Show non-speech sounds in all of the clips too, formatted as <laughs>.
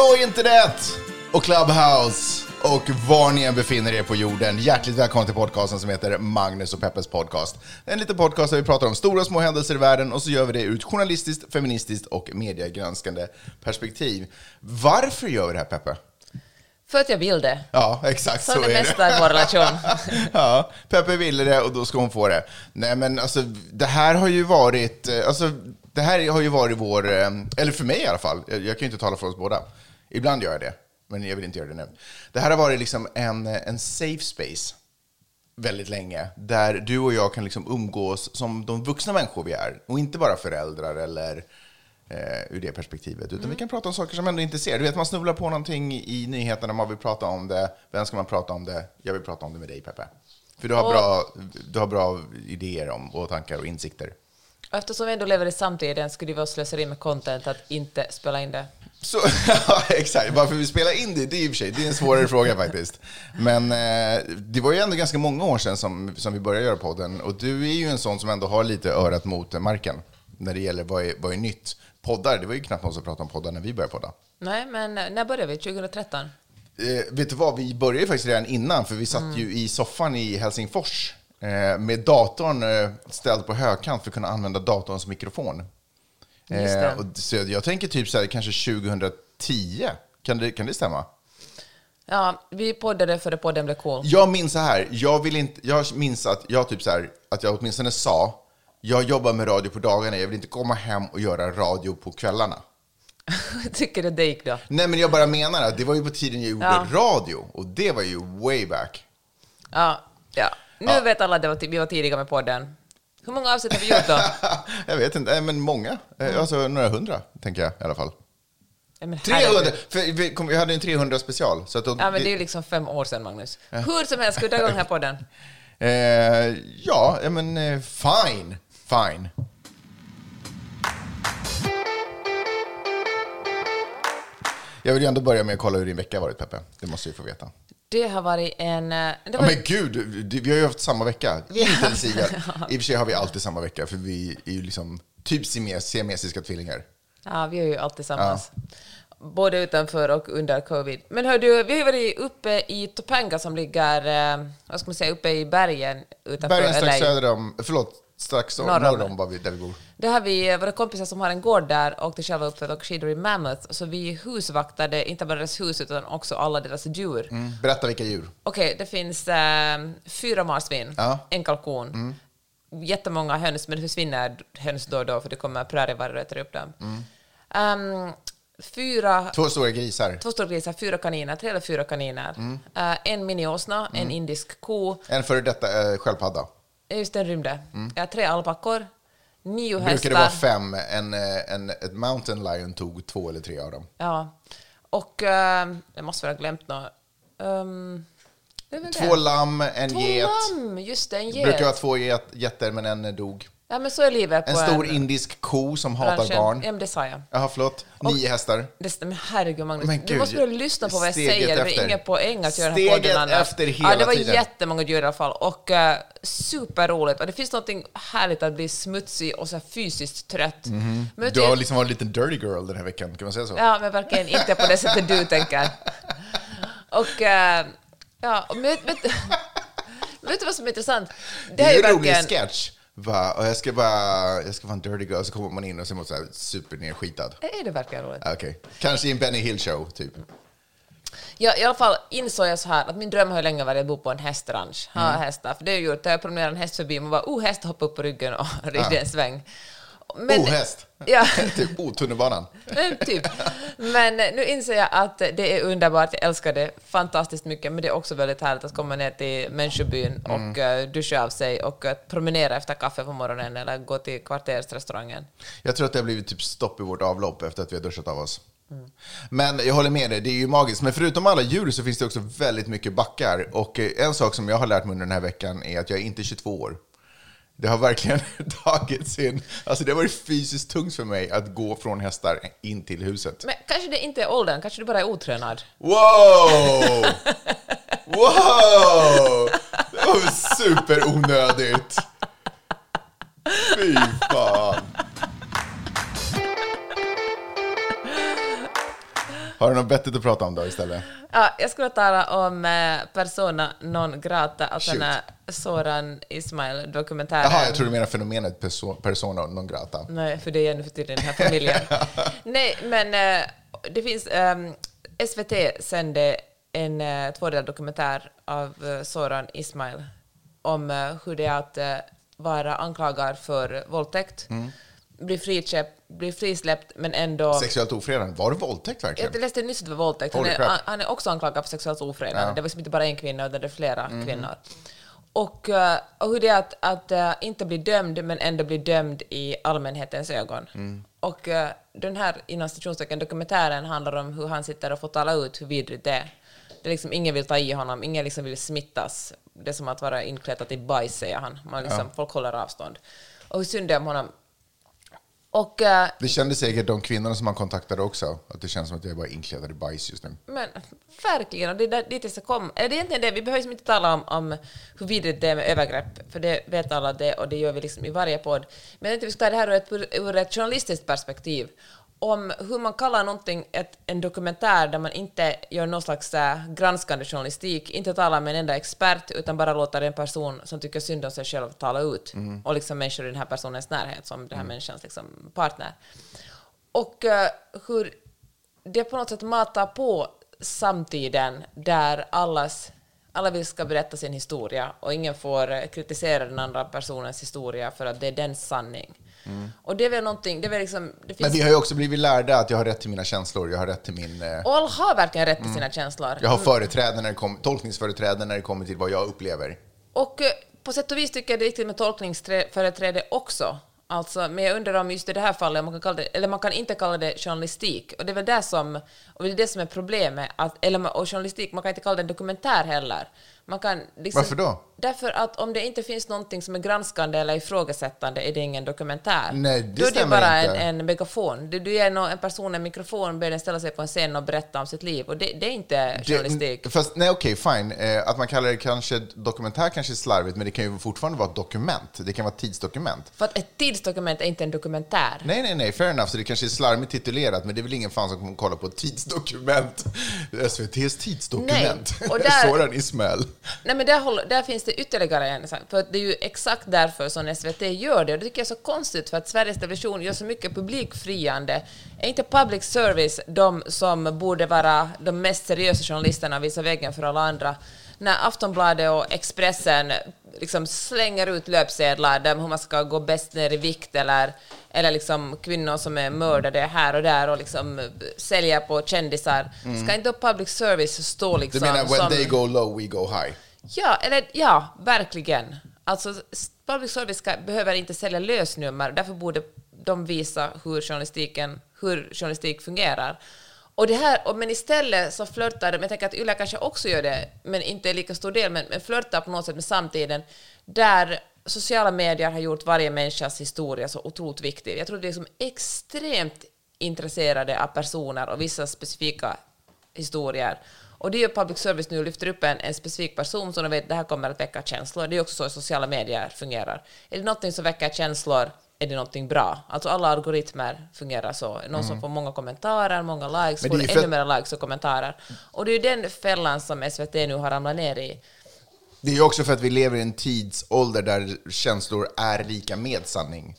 Hallå internet och Clubhouse och var ni än befinner er på jorden. Hjärtligt välkommen till podcasten som heter Magnus och Peppes podcast. En liten podcast där vi pratar om stora och små händelser i världen och så gör vi det ur ett journalistiskt, feministiskt och mediegranskande perspektiv. Varför gör vi det här Peppe? För att jag vill det. Ja, exakt så, Så är det är mesta i vår relation. <laughs> ja, Peppe ville det och då ska hon få det. Nej men alltså, det här har ju varit, eh, alltså, det här har ju varit vår, eh, eller för mig i alla fall, jag, jag kan ju inte tala för oss båda. Ibland gör jag det, men jag vill inte göra det nu. Det här har varit liksom en, en safe space väldigt länge, där du och jag kan liksom umgås som de vuxna människor vi är, och inte bara föräldrar eller eh, ur det perspektivet, utan vi kan prata om saker som ändå intresserar. Du vet, man snubblar på någonting i nyheterna, man vill prata om det. Vem ska man prata om det? Jag vill prata om det med dig, Peppe. För du har, Och- bra, du har bra idéer om, och tankar och insikter. Eftersom vi ändå lever i samtiden skulle det vara slöseri med content att inte spela in det. Så, <laughs> ja, exakt. Varför vi spelar in det, det är i och för sig det är en svårare fråga faktiskt. Men eh, det var ju ändå ganska många år sedan som, som vi började göra podden. Och du är ju en sån som ändå har lite örat mot marken när det gäller vad är, vad är nytt. Poddar, det var ju knappt någon som pratade om poddar när vi började podda. Nej, men eh, när började vi? 2013? Eh, vet du vad, vi började faktiskt redan innan, för vi satt ju i soffan i Helsingfors eh, med datorn eh, ställd på högkant för att kunna använda datorn som mikrofon. Eh, och, så jag tänker typ så här, kanske 2010. Kan det, kan det stämma? Ja, vi poddade före podden blev cool. Jag minns så här, jag, vill inte, jag minns att jag typ så här, att jag åtminstone sa, jag jobbar med radio på dagarna, jag vill inte komma hem och göra radio på kvällarna. <laughs> Tycker det det gick då. Nej, men jag bara menar att det var ju på tiden jag gjorde Ja. radio, och det var ju way back. Ja, ja. Nu vet alla att det var, vi var tidiga med podden. Hur många avsnitt har vi gjort då? <laughs> jag vet inte, eh, men många. Eh, Alltså några hundra, tänker jag i alla fall. Men 300! herregud. För vi, kom, vi hade en 300 special. Så att då, Ja, men det är ju liksom fem år sedan, Magnus. Hur som helst, ska vi dra igång den här <laughs> podden? eh, ja, men eh, fine. Fine. Jag vill ju ändå börja med att kolla hur din vecka har varit, Peppe. Det måste ju få veta. Det har varit en... eh, Det Ja, var, men gud, vi har ju haft samma vecka. <laughs> Intensiva. <laughs> I och för sig har vi alltid samma vecka, för vi är ju liksom typ siames- siamesiska tvillingar. Ja, vi är ju alltid tillsammans. Både utanför och under covid. Men hör du, vi har ju varit uppe i Topanga som ligger, eh, vad ska man säga, uppe i bergen utanför Bergen strax söder om, förlåt, strax Norr om. norr om vi, där vi bor. Det har vi, våra kompisar som har en gård där åkte själva upp för att skidor i Mammoth, så vi husvaktade inte bara deras hus utan också alla deras djur. Mm. Berätta vilka djur. Okej, det finns eh, fyra marsvin, Ja. en kalkon, jättemånga höns, men det försvinner höns då och då för det kommer prärievargar och äter upp dem. Ehm, fyra, Två stora grisar. två stora grisar, fyra kaniner, tre eller fyra kaniner. Eh, en miniåsna, en indisk ko, En före detta eh, sköldpadda. Just den rymde. Jag har tre alpackor, nio hästar. Brukar det vara fem? En, eh, en, ett mountain lion tog två eller tre av dem. Ja. Och uh, jag måste väl ha glömt något. Um, är väl Två det. lamm, en Två get. lamm, just det, en Det get. brukar vara två get, getter, men en dog. Ja, men så är livet En stor indisk ko som hatar branschen. barn. Ja, men det sa jag. Jaha, förlåt. Nio hästar. Det, men herregud Magnus, Men du gud, måste börja lyssna på vad jag steget säger. Det efter. är ingen poäng att göra den här Steget podden efter hela ja, Det var tiden. jättemånga djur i alla fall och uh, superroligt. Och det finns något härligt att bli smutsig och så fysiskt trött. Men vet Mhm. Du har liksom varit en liten dirty girl den här veckan, kan man säga så? Ja, men verkligen inte på det sättet du tänker. Och eh, ja, och vet, vet, <laughs> vet du vad som är intressant? Det är ju en rolig sketch. Va, och jag ska bara, jag ska vara en dirty girl, så kommer man in och så är man supernerskitad. Är det verkligen roligt? Okej. Kanske i en Benny Hill show, typ. Ja, I alla fall insåg jag så här att min dröm har ju länge varit att bo på en hästranch, ha Mm. hästar. För det har jag gjort, jag promenerar en häst förbi och man bara oh, häst hoppar upp på ryggen och <laughs> rider en sväng. Men, oh, häst! Ja. <laughs> typ, oh, tunnelbanan. Men typ. Men nu inser jag att det är underbart, jag älskar det fantastiskt mycket, men det är också väldigt härligt att komma ner till människobyn och Mm. duscha av sig och uh, promenera efter kaffe på morgonen eller gå till kvartersrestaurangen. Jag tror att det har blivit typ stopp i vårt avlopp efter att vi har duschat av oss. Men jag håller med dig, det är ju magiskt. Men förutom alla djur så finns det också väldigt mycket backar. Och eh, en sak som jag har lärt mig under den här veckan är att jag är inte 22 år. Det har verkligen <laughs> tagit sin... Alltså det har varit fysiskt tungt för mig att gå från hästar in till huset. Men kanske det inte är åldern, kanske du bara är otränad. Wow! <laughs> Wow! Det var superonödigt. Fy fan. Har du något vettigt att prata om då istället? Ja, jag skulle tala om eh, Persona non grata, alltså Shoot. Soran Ismail-dokumentären. Jaha, jag tror du menar fenomenet perso- persona non grata. Nej, för det är ännu för tydligt den här familjen. <laughs> Nej, men eh, det finns... ehm, SVT sände en uh, tvådelad dokumentär av uh, Soran Ismail om eh, hur det är att vara anklagad för våldtäkt, Mm. bli, friköpt, bli frisläppt, men ändå... Sexuellt ofredande, var det våldtäkt verkligen? Jag läste nyss att det var våldtäkt. Han är, han, är också anklagad för sexuellt ofredande. Ja. Det var liksom inte bara en kvinna, utan det är flera kvinnor. Och, eh, och hur det är att, att eh, inte bli dömd, men ändå bli dömd i allmänhetens ögon. Mm. Och eh, den här inom dokumentären handlar om hur han sitter och får tala ut hur vidrigt det är. Det är liksom, ingen vill ta i honom, ingen liksom vill smittas. Det är som att vara inklädd i bajs, säger han. Man liksom, Folk håller avstånd. Och hur synd det är om honom. Och eh, Det kände säkert de kvinnorna som man kontaktade också, att det känns som att jag är bara inklädd i bajs just nu. Men verkligen, och det är där, dit jag ska komma. Eller det är egentligen det, vi behöver liksom inte tala om, om hur vidrigt det är med övergrepp, för det vet alla det och det gör vi liksom i varje podd. Men jag tänkte vi ska ta det här ur ett, ur ett journalistiskt perspektiv. Om hur man kallar någonting ett, en dokumentär där man inte gör någon slags äh, granskande journalistik, inte talar med en enda expert, utan bara låter en person som tycker synd om sig själv tala ut. Och liksom människor i den här personens närhet, som den här människans liksom, partner. Och eh, hur det på något sätt matar på samtiden där allas, alla vill ska berätta sin historia och ingen får eh, kritisera den andra personens historia för att det är dens sanning. Och det är väl någonting, det är väl liksom, det Men vi har ju också blivit lärda att jag har rätt till mina känslor, jag har rätt till min... Eh, och alla har verkligen rätt till sina känslor. jag har företräde när det kom, tolkningsföreträde när det kommer till vad jag upplever. Och eh, på sätt och vis tycker jag det är viktigt med tolkningsföreträde också. Alltså, men jag undrar om just i det här fallet, man kan kalla det, eller man kan inte kalla det journalistik. Och det är väl det som, och det är det som är problemet. Att, eller, och journalistik, man kan inte kalla det en dokumentär heller. Man kan liksom, Varför då? Därför att om det inte finns någonting som är granskande eller ifrågasättande är det ingen dokumentär. Nej, det Då är det bara inte. en, en megafon. Du, du ger en person en mikrofon, ber den ställa sig på en scen och berätta om sitt liv. Och det, det är inte journalistik. Det, fast, nej, okej, fine. Eh, att man kallar det kanske dokumentär kanske är slarvigt, men det kan ju fortfarande vara ett dokument. Det kan vara ett tidsdokument. För att ett tidsdokument är inte en dokumentär. Nej, nej, nej, fair enough. Så det kanske är slarvigt titulerat, men det är väl ingen fan som kommer kolla på ett tidsdokument. <laughs> SVTs tidsdokument. Nej, och <laughs> där- Soran Ismail. Nej, men där, håller, där finns det ytterligare en sak. För det är ju exakt därför som SVT gör det. Och det tycker jag är så konstigt, för att Sveriges Television gör så mycket publikfriande. Är inte public service de som borde vara de mest seriösa journalisterna och visa vägen för alla andra? När Aftonbladet och Expressen liksom slänger ut löpsedlar där hur man ska gå bäst ner i vikt eller, eller liksom kvinnor som är mördade här och där och liksom säljer på kändisar. Ska inte public service stå Du liksom menar, when som... they go low, we go high? Ja, eller ja, verkligen. Alltså, public service ska, behöver inte sälja lösnummer, därför borde de visa hur journalistiken, hur journalistik fungerar. Och det här, och, men istället så flörtar de, jag tänker att Yle kanske också gör det, men inte i lika stor del, men, men flörtar på något sätt med samtiden, där sociala medier har gjort varje människas historia så otroligt viktig. Jag tror att vi är liksom extremt intresserade av personer och vissa specifika historier. Och det är ju public service nu lyfter upp en, en specifik person som de vet det här kommer att väcka känslor. Det är också så sociala medier fungerar. Är det någonting som väcker känslor är det någonting bra. Alltså alla algoritmer fungerar så. Någon som får många kommentarer, många likes, Mm. Får för ännu mer likes och kommentarer. Och det är ju den fällan som SVT nu har ramlat ner i. Det är ju också för att vi lever i en tidsålder där känslor är lika med sanning.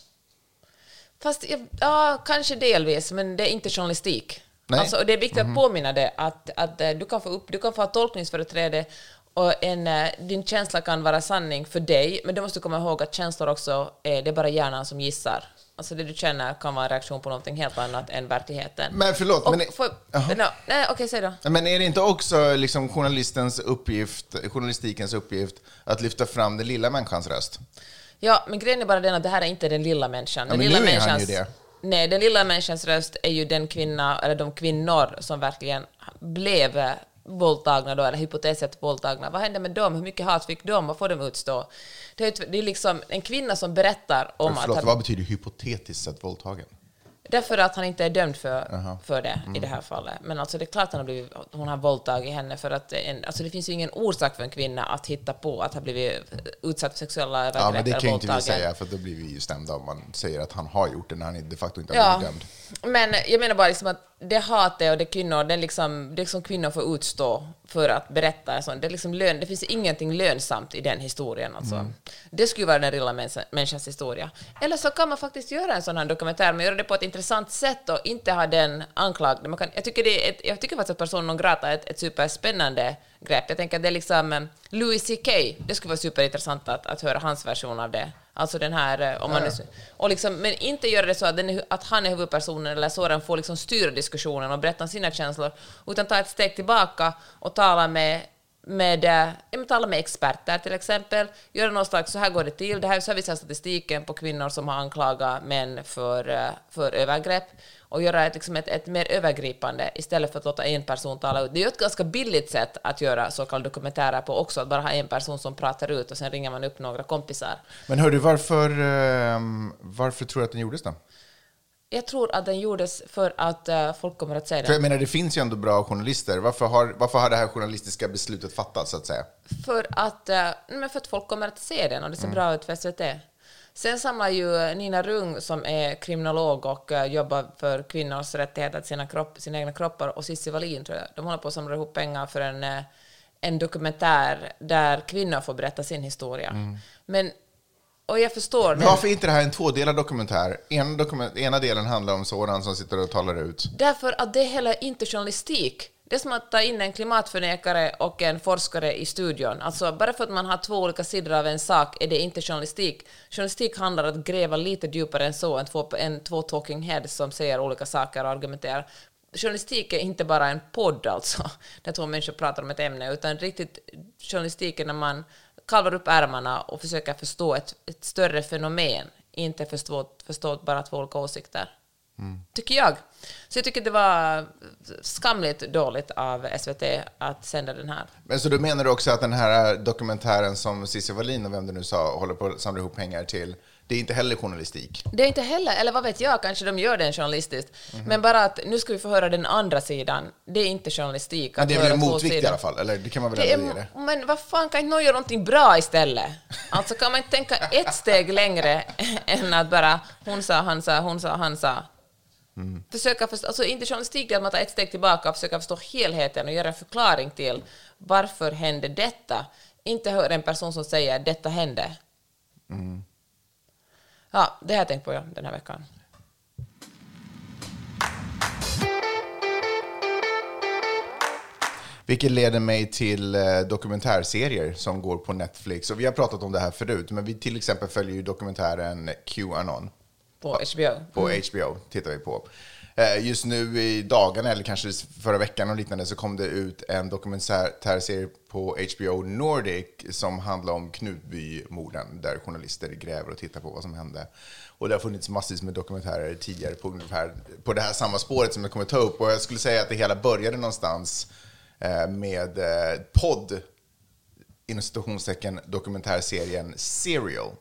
Fast ja, kanske delvis, men det är inte journalistik. Nej. Alltså, och det är viktigt Mhm. att påminna dig att, att eh, du, kan få upp, du kan få ha tolkningsföreträde och en, eh, din känsla kan vara sanning för dig, men du måste komma ihåg att känslor också är, det är bara hjärnan som gissar. Alltså det du känner kan vara en reaktion på någonting helt annat än verkligheten. Men förlåt, och, men- får, no, nej, okej, säg då. Men är det inte också liksom journalistens uppgift, journalistikens uppgift att lyfta fram den lilla människans röst? Ja, men grejen är bara den att det här är inte den lilla människan. Den men lilla nu är han ju det. Nej, den lilla människans röst är ju den kvinna, eller de kvinnor som verkligen blev våldtagna då, eller hypotetiskt våldtagna, vad händer med dem? Hur mycket hat fick de? Vad får de utstå? Det är, det är liksom en kvinna som berättar om att... Förlåt, han- vad betyder hypotetiskt sett våldtagen? Därför att han inte är dömd för, för det i det här fallet. Men alltså det är klart att han har blivit, hon har våldtagit henne för att en, alltså det finns ju ingen orsak för en kvinna att hitta på att ha blivit utsatt för sexuella övergrepp Ja, men det kan ju inte vi säga, för då blir vi ju stämda om man säger att han har gjort det när han de facto inte har Ja, blivit dömd. men jag menar bara liksom att det hatet och det kvinnor, det liksom, det som kvinnor får utstå för att berätta en sån, det, liksom lön, det finns ingenting lönsamt i den historien. Alltså. Mm. Det skulle vara den lilla människa- människans historia. Eller så kan man faktiskt göra en sån här dokumentär, men göra det på ett intressant sätt och inte ha den anklagd. Man kan, jag, tycker det är ett, jag tycker faktiskt att Person non grata är ett, ett superspännande grepp. Jag tänker att det är liksom eh, Louis CK, det skulle vara superintressant att, att höra hans version av det. Alltså den här, eh, om man nu, och liksom, men inte göra det så att, den är, att han är huvudpersonen eller så den får liksom styra diskussionen och berätta sina känslor, utan ta ett steg tillbaka och tala med med, eh, med tala med experter till exempel, göra någon slags, så här går det till, det här, så här visar statistiken på kvinnor som har anklagat män för, eh, för övergrepp, och göra ett, liksom ett, ett mer övergripande istället för att låta en person tala ut. Det är ju ett ganska billigt sätt att göra så kallade dokumentärer på också, att bara ha en person som pratar ut och sen ringer man upp några kompisar. Men hördu, varför, eh, varför tror du att den gjordes då? Jag tror att den gjordes för att eh, folk kommer att se För den. jag menar, det finns ju ändå bra journalister. Varför har, varför har det här journalistiska beslutet fattats, så att säga? För att, eh, nej, men för att folk kommer att se den och det ser bra ut för SVT. Sen samlar ju Nina Rung, som är kriminolog och eh, jobbar för kvinnors rättigheter till sina, kropp, sina egna kroppar, och Cissi Wallin, tror jag, de håller på att samla ihop pengar för en, eh, en dokumentär där kvinnor får berätta sin historia. Men, och jag förstår... Men varför är inte det här en tvådelad dokumentär? En dokument, ena delen handlar om sådan som sitter och talar ut. Därför att det är heller inte journalistik. Det är som att ta in en klimatförnekare och en forskare i studion. Alltså, bara för att man har två olika sidor av en sak är det inte journalistik. Journalistik handlar om att gräva lite djupare än så, än två, än två talking heads som säger olika saker och argumenterar. Journalistik är inte bara en podd alltså, <laughs> där två människor pratar om ett ämne, utan riktigt journalistik är när man kalvar upp ärmarna och försöker förstå ett, ett större fenomen, inte förstå, förstå bara två olika åsikter tycker jag. Så jag tycker det var skamligt dåligt av SVT att sända den här. Men så då menar du också att den här dokumentären som Cissi Wallin och vem du nu sa håller på att samla ihop pengar till, det är inte heller journalistik? Det är inte heller, eller vad vet jag, kanske de gör den journalistiskt, men bara att nu ska vi få höra den andra sidan. Det är inte journalistik. Men det är väl en motvikt i alla fall, eller det kan man väl Det ändå är, det? men vad fan, kan inte någon göra någonting bra istället? <laughs> Alltså kan man inte tänka ett steg längre <laughs> än att bara hon sa, han sa, hon sa, han sa. Försöka förstå, alltså inte journalistik det är att man tar ett steg tillbaka och försöka förstå helheten och göra en förklaring till varför hände detta? Inte höra en person som säger detta hände. Ja, det har jag tänkt på ja, den här veckan. Vilket leder mig till eh, dokumentärserier som går på Netflix. Och vi har pratat om det här förut, men vi till exempel följer ju dokumentären Qanon. På HBO. På HBO tittar vi på. Eh, just nu i dagarna, eller kanske förra veckan och liknande, så kom det ut en dokumentärserie på HBO Nordic som handlar om Knutbymorden, där journalister gräver och tittar på vad som hände. Och det har funnits massvis med dokumentärer tidigare på, ungefär, på det här samma spåret som jag kommer ta upp. Och jag skulle säga att det hela började någonstans eh, med eh, podd inom citationstecken dokumentärserien Serial.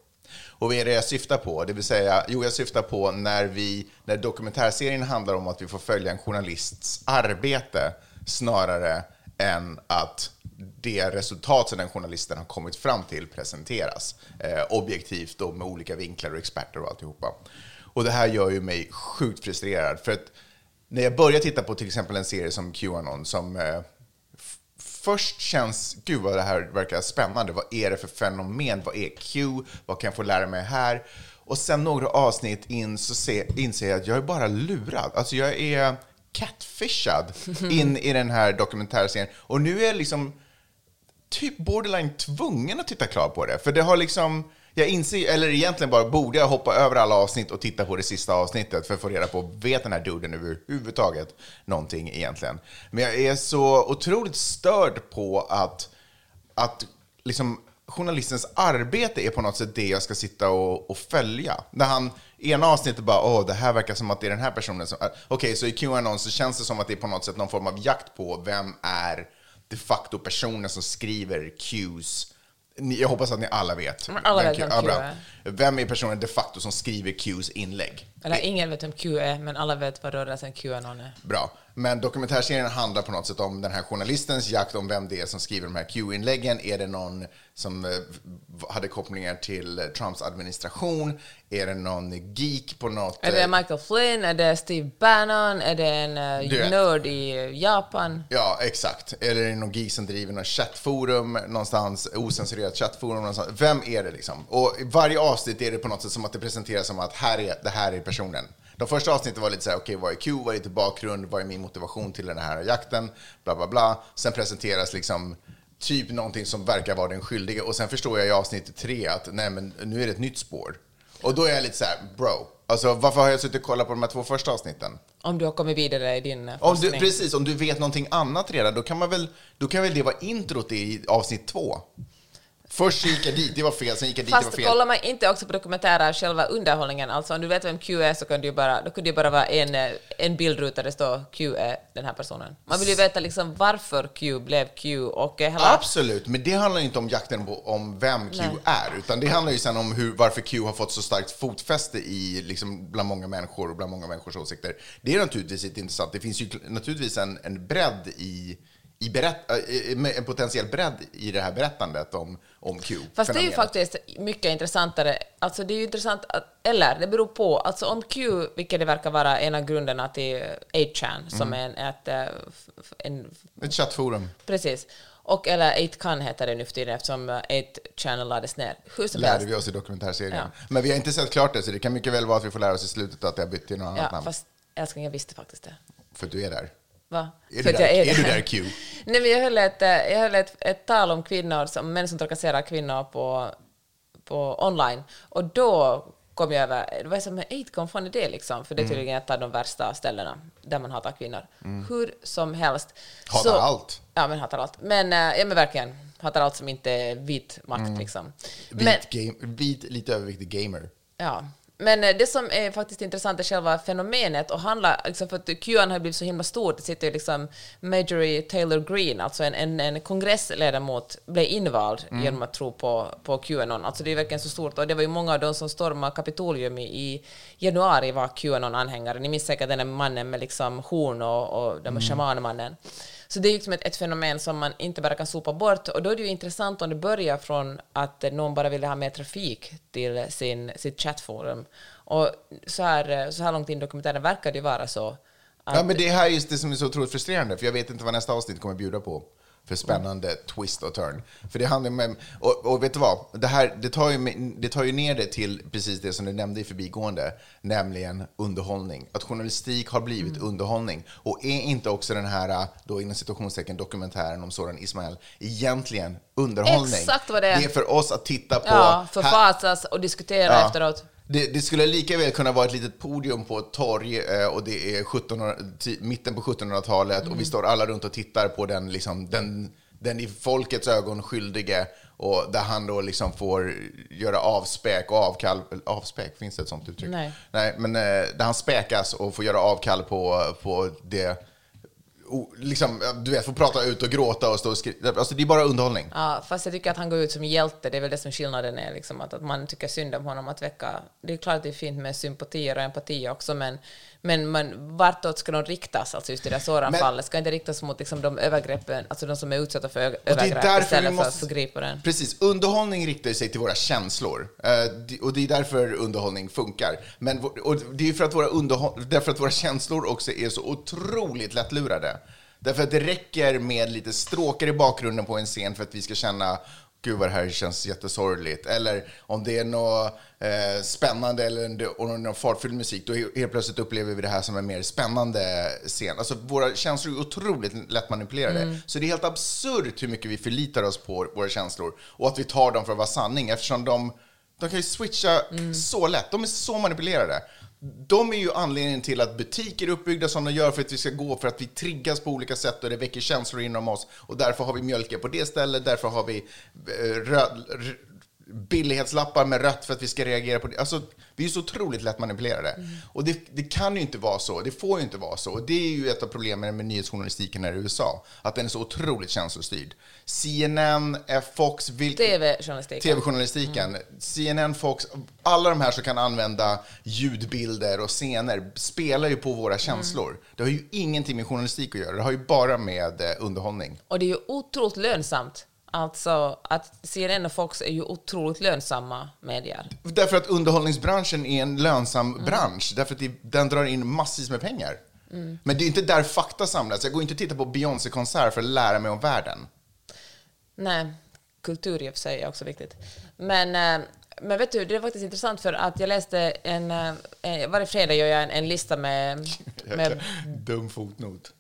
Och vad är det jag syftar på? Det vill säga, jo, jag syftar på när, vi, när dokumentärserien handlar om att vi får följa en journalists arbete snarare än att det resultat som den journalisten har kommit fram till presenteras eh, objektivt och med olika vinklar och experter och alltihopa. Och det här gör ju mig sjukt frustrerad. För att när jag börjar titta på till exempel en serie som Qanon som eh, först känns, gud vad det här verkar spännande. Vad är det för fenomen? Vad är Q? Vad kan jag få lära mig här? Och sen några avsnitt in så se, inser jag att jag är bara lurad. Alltså jag är catfishad <laughs> in i den här dokumentärserien. Och nu är jag liksom typ borderline tvungen att titta klart på det. För det har liksom, jag inser, eller egentligen bara borde jag hoppa över alla avsnitt och titta på det sista avsnittet för att få reda på, vet den här duden överhuvudtaget någonting egentligen? Men jag är så otroligt störd på att, att liksom journalistens arbete är på något sätt det jag ska sitta och, och följa. När han i ena avsnittet bara, åh, det här verkar som att det är den här personen som... Äh, okej, så i Qanon så känns det som att det är på något sätt någon form av jakt på vem är de facto personen som skriver Qs. Jag hoppas att ni alla vet. Alla vem vet vem Q. Vem är personen de facto som skriver Qs inlägg? Eller ingen vet vem Q är, men alla vet vad rörelsen Qanon är. Bra. Men dokumentärserien handlar på något sätt om den här journalistens jakt om vem det är som skriver de här Q-inläggen. Är det någon som eh, hade kopplingar till eh, Trumps administration? Är det någon geek på något... Är det eh, Michael Flynn? Är det Steve Bannon? Är det en vet. nörd i Japan? Ja, exakt. Eller är det någon geek som driver något chattforum någonstans, osensurerat chattforum någonstans? Vem är det liksom? Och i varje avsnitt är det på något sätt som att det presenteras som att här är, det här är personen. De första avsnitten var lite så här, okej, vad är Q, vad är lite bakgrund, vad är min motivation till den här jakten, bla bla bla. Sen presenteras liksom typ någonting som verkar vara den skyldige och sen förstår jag i avsnitt tre att nej, men nu är det ett nytt spår. Och då är jag lite så här, bro, alltså varför har jag suttit och kollat på de här två första avsnitten? Om du har kommit vidare i din eh, Om du, precis, om du vet någonting annat redan, då kan, man väl, då kan väl det vara introt i avsnitt två? Först gick jag dit, det var fel, sen gick jag dit, det var Fast fel. kollar man inte också på dokumentärer själva underhållningen, alltså om du vet vem Q är så kan du bara, då kunde det bara vara en, eh, en bildruta där det står Q är den här personen. Man vill ju veta liksom varför Q blev Q och eh, hela... Absolut, men det handlar inte om jakten på om vem Q Nej. är, utan det handlar ju sen om hur, varför Q har fått så starkt fotfäste i, liksom, bland många människor och bland många människors åsikter. Det är naturligtvis inte intressant. Det finns ju naturligtvis en, en bredd i, i berätt, äh, med en potentiell bredd i det här berättandet om, om Q. Fast det är ju faktiskt mycket intressantare. Alltså det är ju intressant, att, eller det beror på. Alltså om Q, vilket det verkar vara en av grunderna till 8chan, som är en, ett, eh, en... Ett chattforum. Precis. Och eller 8kan heter det nu för tiden eftersom 8channel lades ner. Hur som lärde helst. vi oss i dokumentärserien. Ja. Men vi har inte sett klart det, så det kan mycket väl vara att vi får lära oss i slutet att det har bytt till något annat Ja, namn. fast älskling, jag visste faktiskt det. För du är där. Va? Är du att jag där, är du där Q? <laughs> Nej, men jag höll ett, eh, jag höll ett, ett tal om kvinnor, som, män som trakasserar kvinnor på, på online. Och då kom jag över, det var som 8 fan är det liksom? För det är Mm. tydligen ett av de värsta ställena där man hatar kvinnor. Hur som helst. Hatar allt. Ja, men hatar allt. Men, eh, ja, men verkligen, hatar allt som inte är vit makt Mm. liksom. Vit, Men, game, vit lite överviktig gamer. Ja, men eh, det som är faktiskt intressant är själva fenomenet och handlar, liksom för att QAnon har blivit så himla stort, det sitter ju liksom Marjorie Taylor Greene, alltså en, en, en kongressledamot, blev invald genom att tro på, på QAnon. Alltså det är verkligen så stort och det var ju många av de som stormade Kapitolium i, i januari var QAnon-anhängare. Ni minns säkert den där mannen med liksom horn och, och den mm. shamanmannen. Så det är liksom ett, ett fenomen som man inte bara kan sopa bort. Och då är det ju intressant om det börjar från att någon bara ville ha mer trafik till sin, sitt chattforum. Och så här, så här långt in i dokumentären verkar det ju vara så. Att, Ja, men det här är just det som är så otroligt frustrerande, för jag vet inte vad nästa avsnitt kommer bjuda på för spännande twist och turn. För det handlar om, och, och vet du vad? Det, här, det, tar ju, det tar ju ner det till precis det som du nämnde i förbigående, nämligen underhållning. Att journalistik har blivit Mm. underhållning. Och är inte också den här, då inom situationstecken, dokumentären om Soran Ismail egentligen underhållning? Exakt vad det är. Det är för oss att titta på. ja, förfasas och diskutera Ja. efteråt. Det, det skulle lika väl kunna vara ett litet podium på ett torg eh, och det är 1700, ti- mitten på 1700-talet och vi står alla runt och tittar på den, liksom, den, den i folkets ögon skyldige och där han då liksom får göra avspäk och avkall. Avspäk, finns det ett sånt uttryck? Nej. Nej men eh, där han späkas och får göra avkall på, på det Liksom, du vet, får prata ut och gråta och stå och skriva. Alltså, det är bara underhållning. Ja, fast jag tycker att han går ut som hjälte, det är väl det som skillnaden är, liksom, att, att man tycker synd om honom att väcka... Det är klart att det är fint med sympatier och empati också, men, men man, vartåt ska de riktas? Alltså just i det där Soran-fallet, ska inte riktas mot liksom, de övergreppen, alltså de som är utsatta för ö- det är övergrepp istället för måste- förgripa den. Precis, underhållning riktar sig till våra känslor. Eh, och det är därför underhållning funkar. Men, och det är för att, våra underhåll, därför att våra känslor också är så otroligt lättlurade. Därför att det räcker med lite stråkar i bakgrunden på en scen för att vi ska känna Gud vad det här känns jättesorgligt. Eller om det är något eh, spännande eller och någon fartfylld musik, då he- helt plötsligt upplever vi det här som en mer spännande scen. Alltså våra känslor är otroligt lätt manipulerade. Så det är helt absurt hur mycket vi förlitar oss på våra känslor och att vi tar dem för att vara sanning eftersom de, de kan ju switcha så lätt. De är så manipulerade. De är ju anledningen till att butiker är uppbyggda som de gör för att vi ska gå, för att vi triggas på olika sätt och det väcker känslor inom oss. Och därför har vi mjölka på det stället, därför har vi eh, röd, billighetslappar med rött för att vi ska reagera på det. Alltså, vi är så otroligt lätt manipulerade. Och det, det kan ju inte vara så. Det får ju inte vara så. Och det är ju ett av problemen med nyhetsjournalistiken här i USA. Att den är så otroligt känslostyrd. CNN, eh, Fox, TV-journalistiken. TV-journalistiken, CNN, Fox, alla de här som kan använda ljudbilder och scener spelar ju på våra känslor. Det har ju ingenting med journalistik att göra, det har ju bara med eh, underhållning. Och det är ju otroligt lönsamt. Alltså att CNN och Fox är ju otroligt lönsamma medier. Därför att underhållningsbranschen är en lönsam bransch, därför att den drar in massvis med pengar. Men det är inte där fakta samlas. Jag går inte och tittar på Beyoncé-konsert för att lära mig om världen. Nej, kultur i och för sig är också viktigt. Men, eh, men vet du, det är faktiskt intressant för att jag läste en... eh, en varje fredag gör jag en, en lista med, <laughs> med Dum fotnot.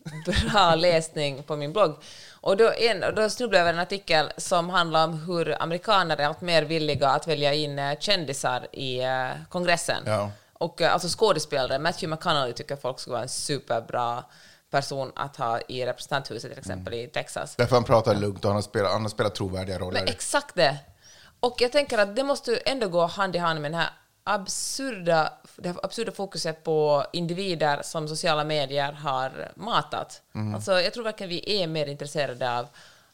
bra läsning på min blogg. Och då, en, då snubblade jag över en artikel som handlar om hur amerikaner är allt mer villiga att välja in eh, kändisar i eh, kongressen. Ja. Och eh, alltså skådespelare, Matthew McConaughey tycker folk skulle vara en superbra person att ha i representanthuset till exempel i Texas. Därför han pratar lugnt och han har spelat, han har spelat trovärdiga roller. Men exakt det. Och jag tänker att det måste ändå gå hand i hand med den här absurda, det här absurda fokuset på individer som sociala medier har matat. Alltså, jag tror verkligen vi är mer intresserade av,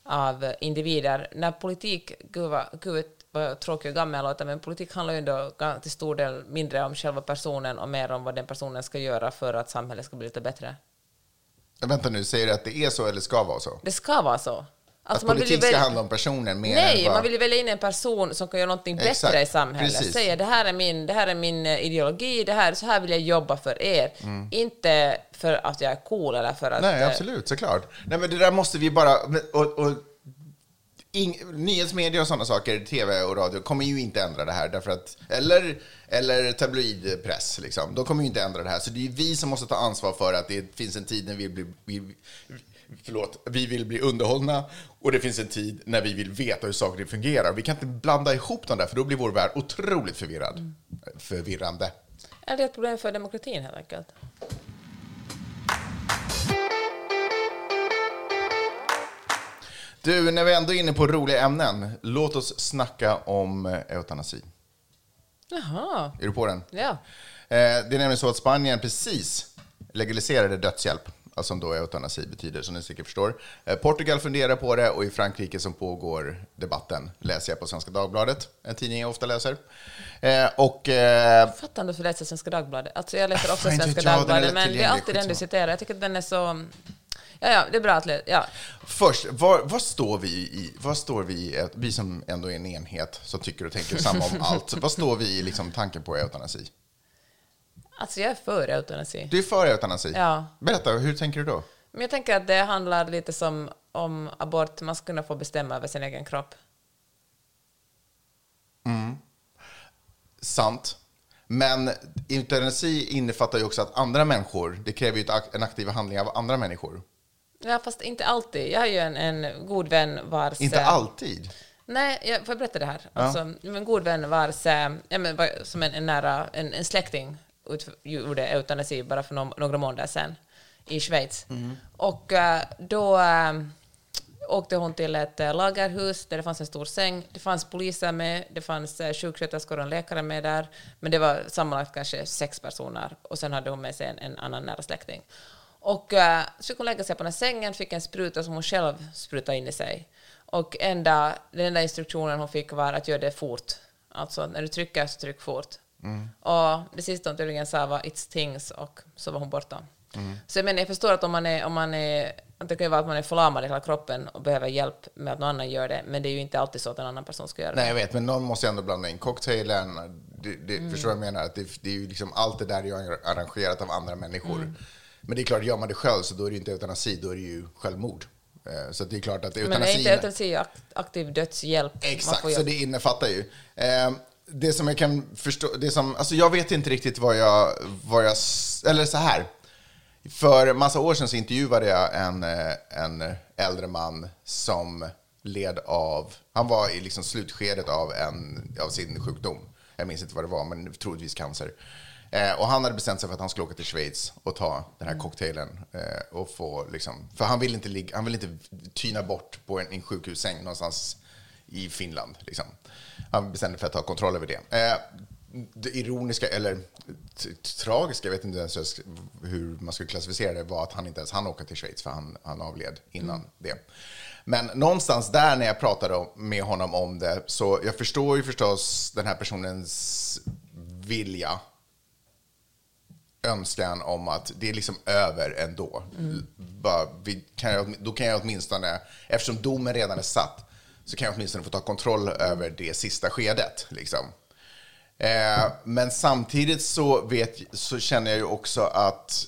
av individer. När politik, gud vad, gud vad tråkig och gammal låter, men politik handlar ju ändå till stor del mindre om själva personen och mer om vad den personen ska göra för att samhället ska bli lite bättre. Vänta nu, säger du att det är så eller ska vara så? Det ska vara så. Alltså, att politik ska välja- handla om personen mer Nej, än vad... man vill ju välja in en person som kan göra någonting Exakt, bättre i samhället. precis. Säga det här är min, det här är min eh, ideologi, det här, så här vill jag jobba för er. Inte för att jag är cool eller för att... Mm. Nej, eh, absolut, såklart. Nej, men det där måste vi bara... Och, och, ing, nyhetsmedia och sådana saker, tv och radio, kommer ju inte ändra det här. Därför att, eller, eller tabloidpress, liksom. De kommer ju inte ändra det här. Så det är vi som måste ta ansvar för att det finns en tid när vi vill bli... Vi, förlåt, vi vill bli underhållna och det finns en tid när vi vill veta hur saker fungerar. Vi kan inte blanda ihop dem där, för då blir vår värld otroligt förvirrad. Förvirrande. Är det ett problem för demokratin helt enkelt? Du, när vi ändå är inne på roliga ämnen, låt oss snacka om eh, eutanasi. Jaha, Är du på den? ja. Eh, Det är nämligen så att Spanien precis legaliserade dödshjälp, alltså som då eutanasi betyder, som ni säkert förstår. Eh, Portugal funderar på det och i Frankrike som pågår debatten, läser jag på Svenska Dagbladet, en tidning jag ofta läser. Och eh, Fattar du för läser Svenska Dagbladet? Alltså jag läser också Fan, inte Svenska jag, Dagbladet, men det är alltid den du citerar. Jag tycker att den är så... Ja, ja, det är bra att läsa. Ja. först, var, vad står vi i, vad står vi vi som ändå är en enhet som tycker och tänker samma om <laughs> allt, vad står vi i liksom tanken på eutanasi? Alltså jag är för eutanasi. Du är för eutanasi? Ja. Berätta, hur tänker du då? Men jag tänker att det handlar lite som om abort, man ska kunna få bestämma över sin egen kropp. Sant. Men eutanasi innefattar ju också att andra människor, det kräver ju en aktiv handling av andra människor. Ja, fast inte alltid. Jag har ju en, en god vän vars... Inte eh, alltid. Nej, jag får jag berätta det här? Alltså, en god vän vars, eh, ja, men, som en, en nära, en, en släkting ut, gjorde eutanasi bara för några, några månader sedan i Schweiz. Och eh, då åkte hon till ett lagerhus där det fanns en stor säng. Det fanns poliser med, det fanns sjuksköterskor och en läkare med där. Men det var sammanlagt kanske sex personer. Och sen hade hon med sig en, en annan nära släkting. Och eh, så fick hon lägga sig på den här sängen, fick en spruta som hon själv sprutade in i sig. Och enda, den enda instruktionen hon fick var att göra det fort. Alltså när du trycker så tryck fort. Och det sista hon tydligen sa var it's things och så var hon borta. Så jag menar, jag förstår att om man är, om man är det kan ju vara att man är förlamad i hela kroppen och behöver hjälp med att någon annan gör det, men det är ju inte alltid så att en annan person ska göra det. Nej, jag vet, men någon måste ju ändå blanda in cocktailen. Det, det, Mm. Förstår du vad jag menar? Att det, det är ju liksom, allt det där är ju arrangerat av andra människor. Mm. Men det är klart, gör man det själv så då är det inte eutanasi, då är det ju självmord. Eh, Så det är klart att Men eutanasi... är inte eutanasi akt- aktiv dödshjälp? Exakt, så det innefattar ju. Eh, det som jag kan förstå, det som, alltså jag vet inte riktigt vad jag, vad jag, eller så här. För massa år sedan så intervjuade jag en, eh, en äldre man som led av, han var i liksom slutskedet av, en, av sin sjukdom. Jag minns inte vad det var, men troligtvis cancer. Eh, och han hade bestämt sig för att han skulle åka till Schweiz och ta den här cocktailen. Eh, och få liksom, för han vill inte, ligga, han vill inte tyna bort på en, en sjukhussäng någonstans i Finland. Liksom. Han bestämde för att ta kontroll över det. Eh, det ironiska, eller tragiska, jag vet inte ens hur man skulle klassificera det, var att han inte ens hann åka till Schweiz för han, han avled innan mm. det. Men någonstans där när jag pratade med honom om det, så jag förstår ju förstås den här personens vilja, önskan om att det är liksom över ändå. Mm. Bara, vi kan jag, då kan jag åtminstone, eftersom domen redan är satt, så kan jag åtminstone få ta kontroll över det sista skedet. Liksom. Eh, men samtidigt så, vet, så känner jag ju också att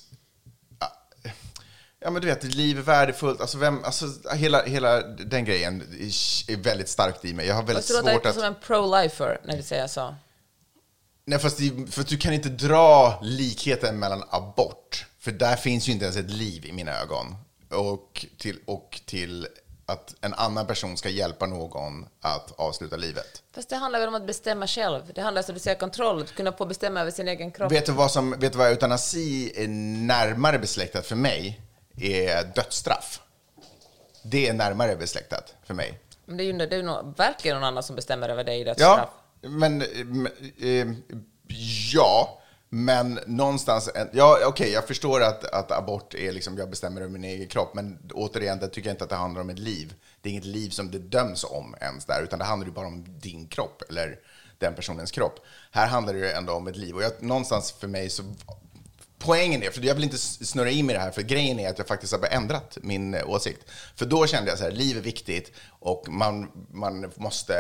Ja, men du vet, liv är värdefullt. Alltså, vem, alltså, hela, hela den grejen är väldigt starkt i mig. Jag har väldigt svårt att... Du låter som en pro-lifer när du säger så. Nej, fast det, för du kan inte dra likheten mellan abort. För där finns ju inte ens ett liv i mina ögon. Och till, och till att en annan person ska hjälpa någon att avsluta livet. Fast det handlar väl om att bestämma själv? Det handlar om att säga kontroll, att kunna få bestämma över sin egen kropp. Vet du vad, som, vet du vad eutanasi är närmare besläktat för mig? Är dödsstraff. Det är närmare besläktat för mig. Men det är ju, det är ju verkligen någon annan som bestämmer över dig i dödsstraff. Ja, men... Eh, eh, ja, men någonstans, ja okej, okay, jag förstår att, att abort är liksom, jag bestämmer över min egen kropp, men återigen, det tycker jag inte att det handlar om ett liv. Det är inget liv som det döms om ens där, utan det handlar ju bara om din kropp, eller den personens kropp. Här handlar det ju ändå om ett liv, och jag, någonstans för mig så Poängen är, för jag vill inte snurra in mig i det här, för grejen är att jag faktiskt har ändrat min eh, åsikt. För då kände jag så här, liv är viktigt och man, man måste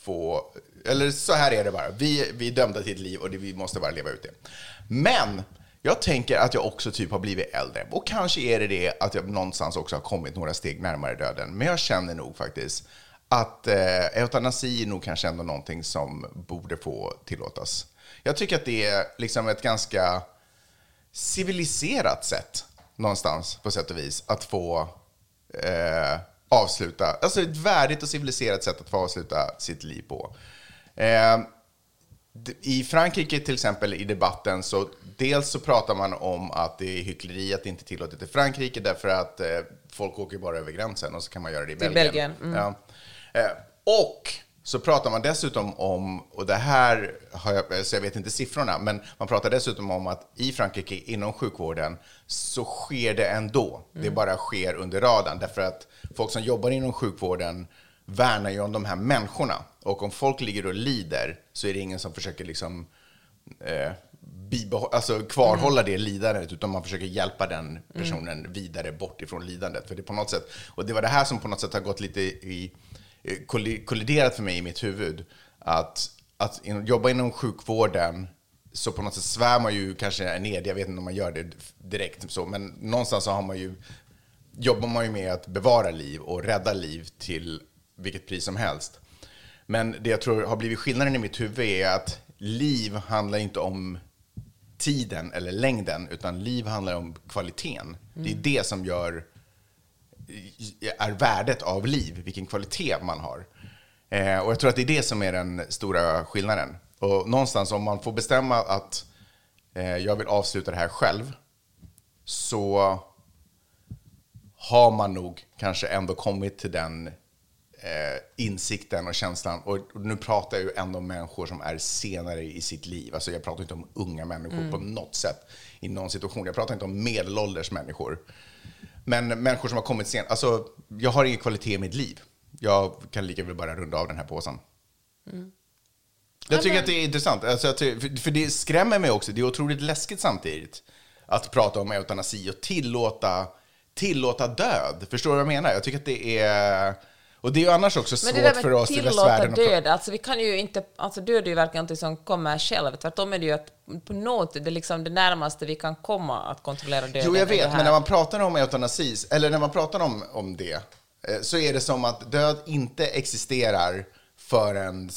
få eller så här är det bara. Vi, vi är dömda till ett liv och det, vi måste bara leva ut det. Men jag tänker att jag också typ har blivit äldre. Och kanske är det det att jag någonstans också har kommit några steg närmare döden. Men jag känner nog faktiskt att eh, eutanasi är nog kanske ändå någonting som borde få tillåtas. Jag tycker att det är liksom ett ganska civiliserat sätt någonstans på sätt och vis att få eh, avsluta, alltså ett värdigt och civiliserat sätt att få avsluta sitt liv på. Eh, I Frankrike till exempel i debatten så dels så pratar man om att det är hyckleri att det inte är tillåtet i Frankrike därför att eh, folk åker bara över gränsen och så kan man göra det i Belgien. Belgien. Mm. Ja. Eh, och så pratar man dessutom om, och det här har jag, så jag vet inte siffrorna, men man pratar dessutom om att i Frankrike inom sjukvården så sker det ändå. Mm. Det bara sker under radarn därför att folk som jobbar inom sjukvården värnar ju om de här människorna. Och om folk ligger och lider så är det ingen som försöker liksom eh, alltså kvarhålla mm. det lidandet, utan man försöker hjälpa den personen mm. vidare bort ifrån lidandet. För det på något sätt, och det var det här som på något sätt har gått lite i, eh, kolliderat för mig i mitt huvud. Att, att jobba inom sjukvården, så på något sätt svär man ju kanske ner, jag vet inte om man gör det direkt så, men någonstans så har man ju, jobbar man ju med att bevara liv och rädda liv till vilket pris som helst. Men det jag tror har blivit skillnaden i mitt huvud är att liv handlar inte om tiden eller längden, utan liv handlar om kvaliteten. Mm. Det är mm. det som gör är värdet av liv, vilken kvalitet man har. Eh, och jag tror att det är det som är den stora skillnaden. Och någonstans om man får bestämma att eh, jag vill avsluta det här själv, så har man nog kanske ändå kommit till den eh, insikten och känslan. Och, nu pratar jag ju ändå om människor som är senare i sitt liv. Alltså jag pratar inte om unga människor mm. på något sätt i någon situation. Jag pratar inte om medelålders människor. Men människor som har kommit sent. Alltså, jag har ingen kvalitet i mitt liv. Jag kan lika väl bara runda av den här påsen. Mm. Jag tycker att det är intressant. Alltså, för det skrämmer mig också. Det är otroligt läskigt samtidigt att prata om eutanasi och tillåta, tillåta död. Förstår du vad jag menar? Jag tycker att det är och det är ju annars också svårt för oss i västvärlden. död, alltså vi kan ju inte, alltså död är ju verkligen något som kommer själv. Tvärtom är det ju att på något, det är liksom det närmaste vi kan komma att kontrollera döden. Jo, jag vet, men när man pratar om eutanasi, eller när man pratar om, om det, eh, så är det som att död inte existerar förrän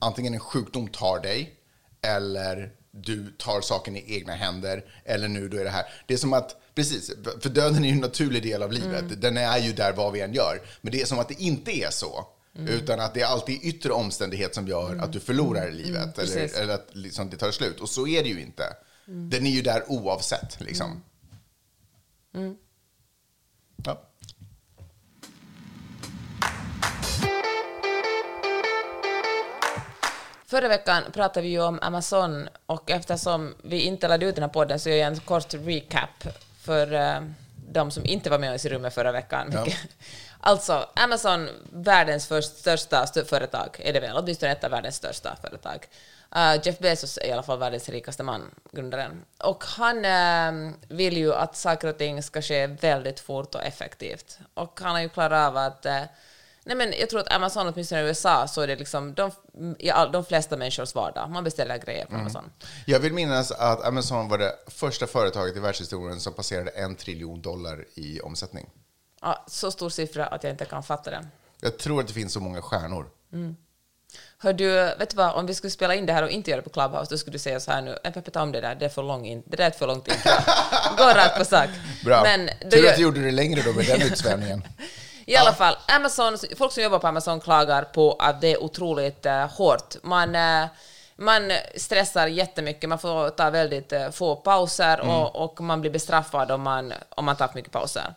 antingen en sjukdom tar dig, eller du tar saken i egna händer, eller nu då är det här. Det är som att Precis, för döden är ju en naturlig del av livet. Mm. Den är ju där vad vi än gör. Men det är som att det inte är så. Mm. Utan att det är alltid yttre omständighet som gör mm. att du förlorar mm. livet. Eller, eller, att liksom, det tar slut. Och så är det ju inte. Mm. Den är ju där oavsett. Liksom. Mm. Ja. Förra veckan pratade vi ju om Amazon och eftersom vi inte lade ut den här podden så gör jag en kort recap för uh, de som inte var med oss i rummet förra veckan. Ja. <laughs> Alltså, Amazon, världens först, största st företag, är det väl, åtminstone ett av världens största företag. Uh, Jeff Bezos är i alla fall världens rikaste man, grundaren. Och han uh, vill ju att saker och ting ska ske väldigt fort och effektivt. Och han har ju klarat av att uh, Nej, men jag tror att Amazon, åtminstone i USA, så är det liksom de, i all, de flesta människors vardag. Man beställer grejer på Amazon. Jag vill minnas att Amazon var det första företaget i världshistorien som passerade en triljon dollar i omsättning. Ja, så stor siffra att jag inte kan fatta den. Jag tror att det finns så många stjärnor. Hör du, vet du vad, om vi skulle spela in det här och inte göra det på Clubhouse, då skulle du säga så här nu, en Peppe, ta om det där, det är för långt in, det där är ett för långt intro. <laughs> Gå rakt på sak. Bra. Men Tur gör- att du gjorde det längre då med den utsvävningen. <laughs> I alla fall, Amazon, folk som jobbar på Amazon klagar på att det är otroligt uh, hårt. Man, eh, man stressar jättemycket, man får ta väldigt eh, få pauser och, och man blir bestraffad om man, om man tar för mycket pauser.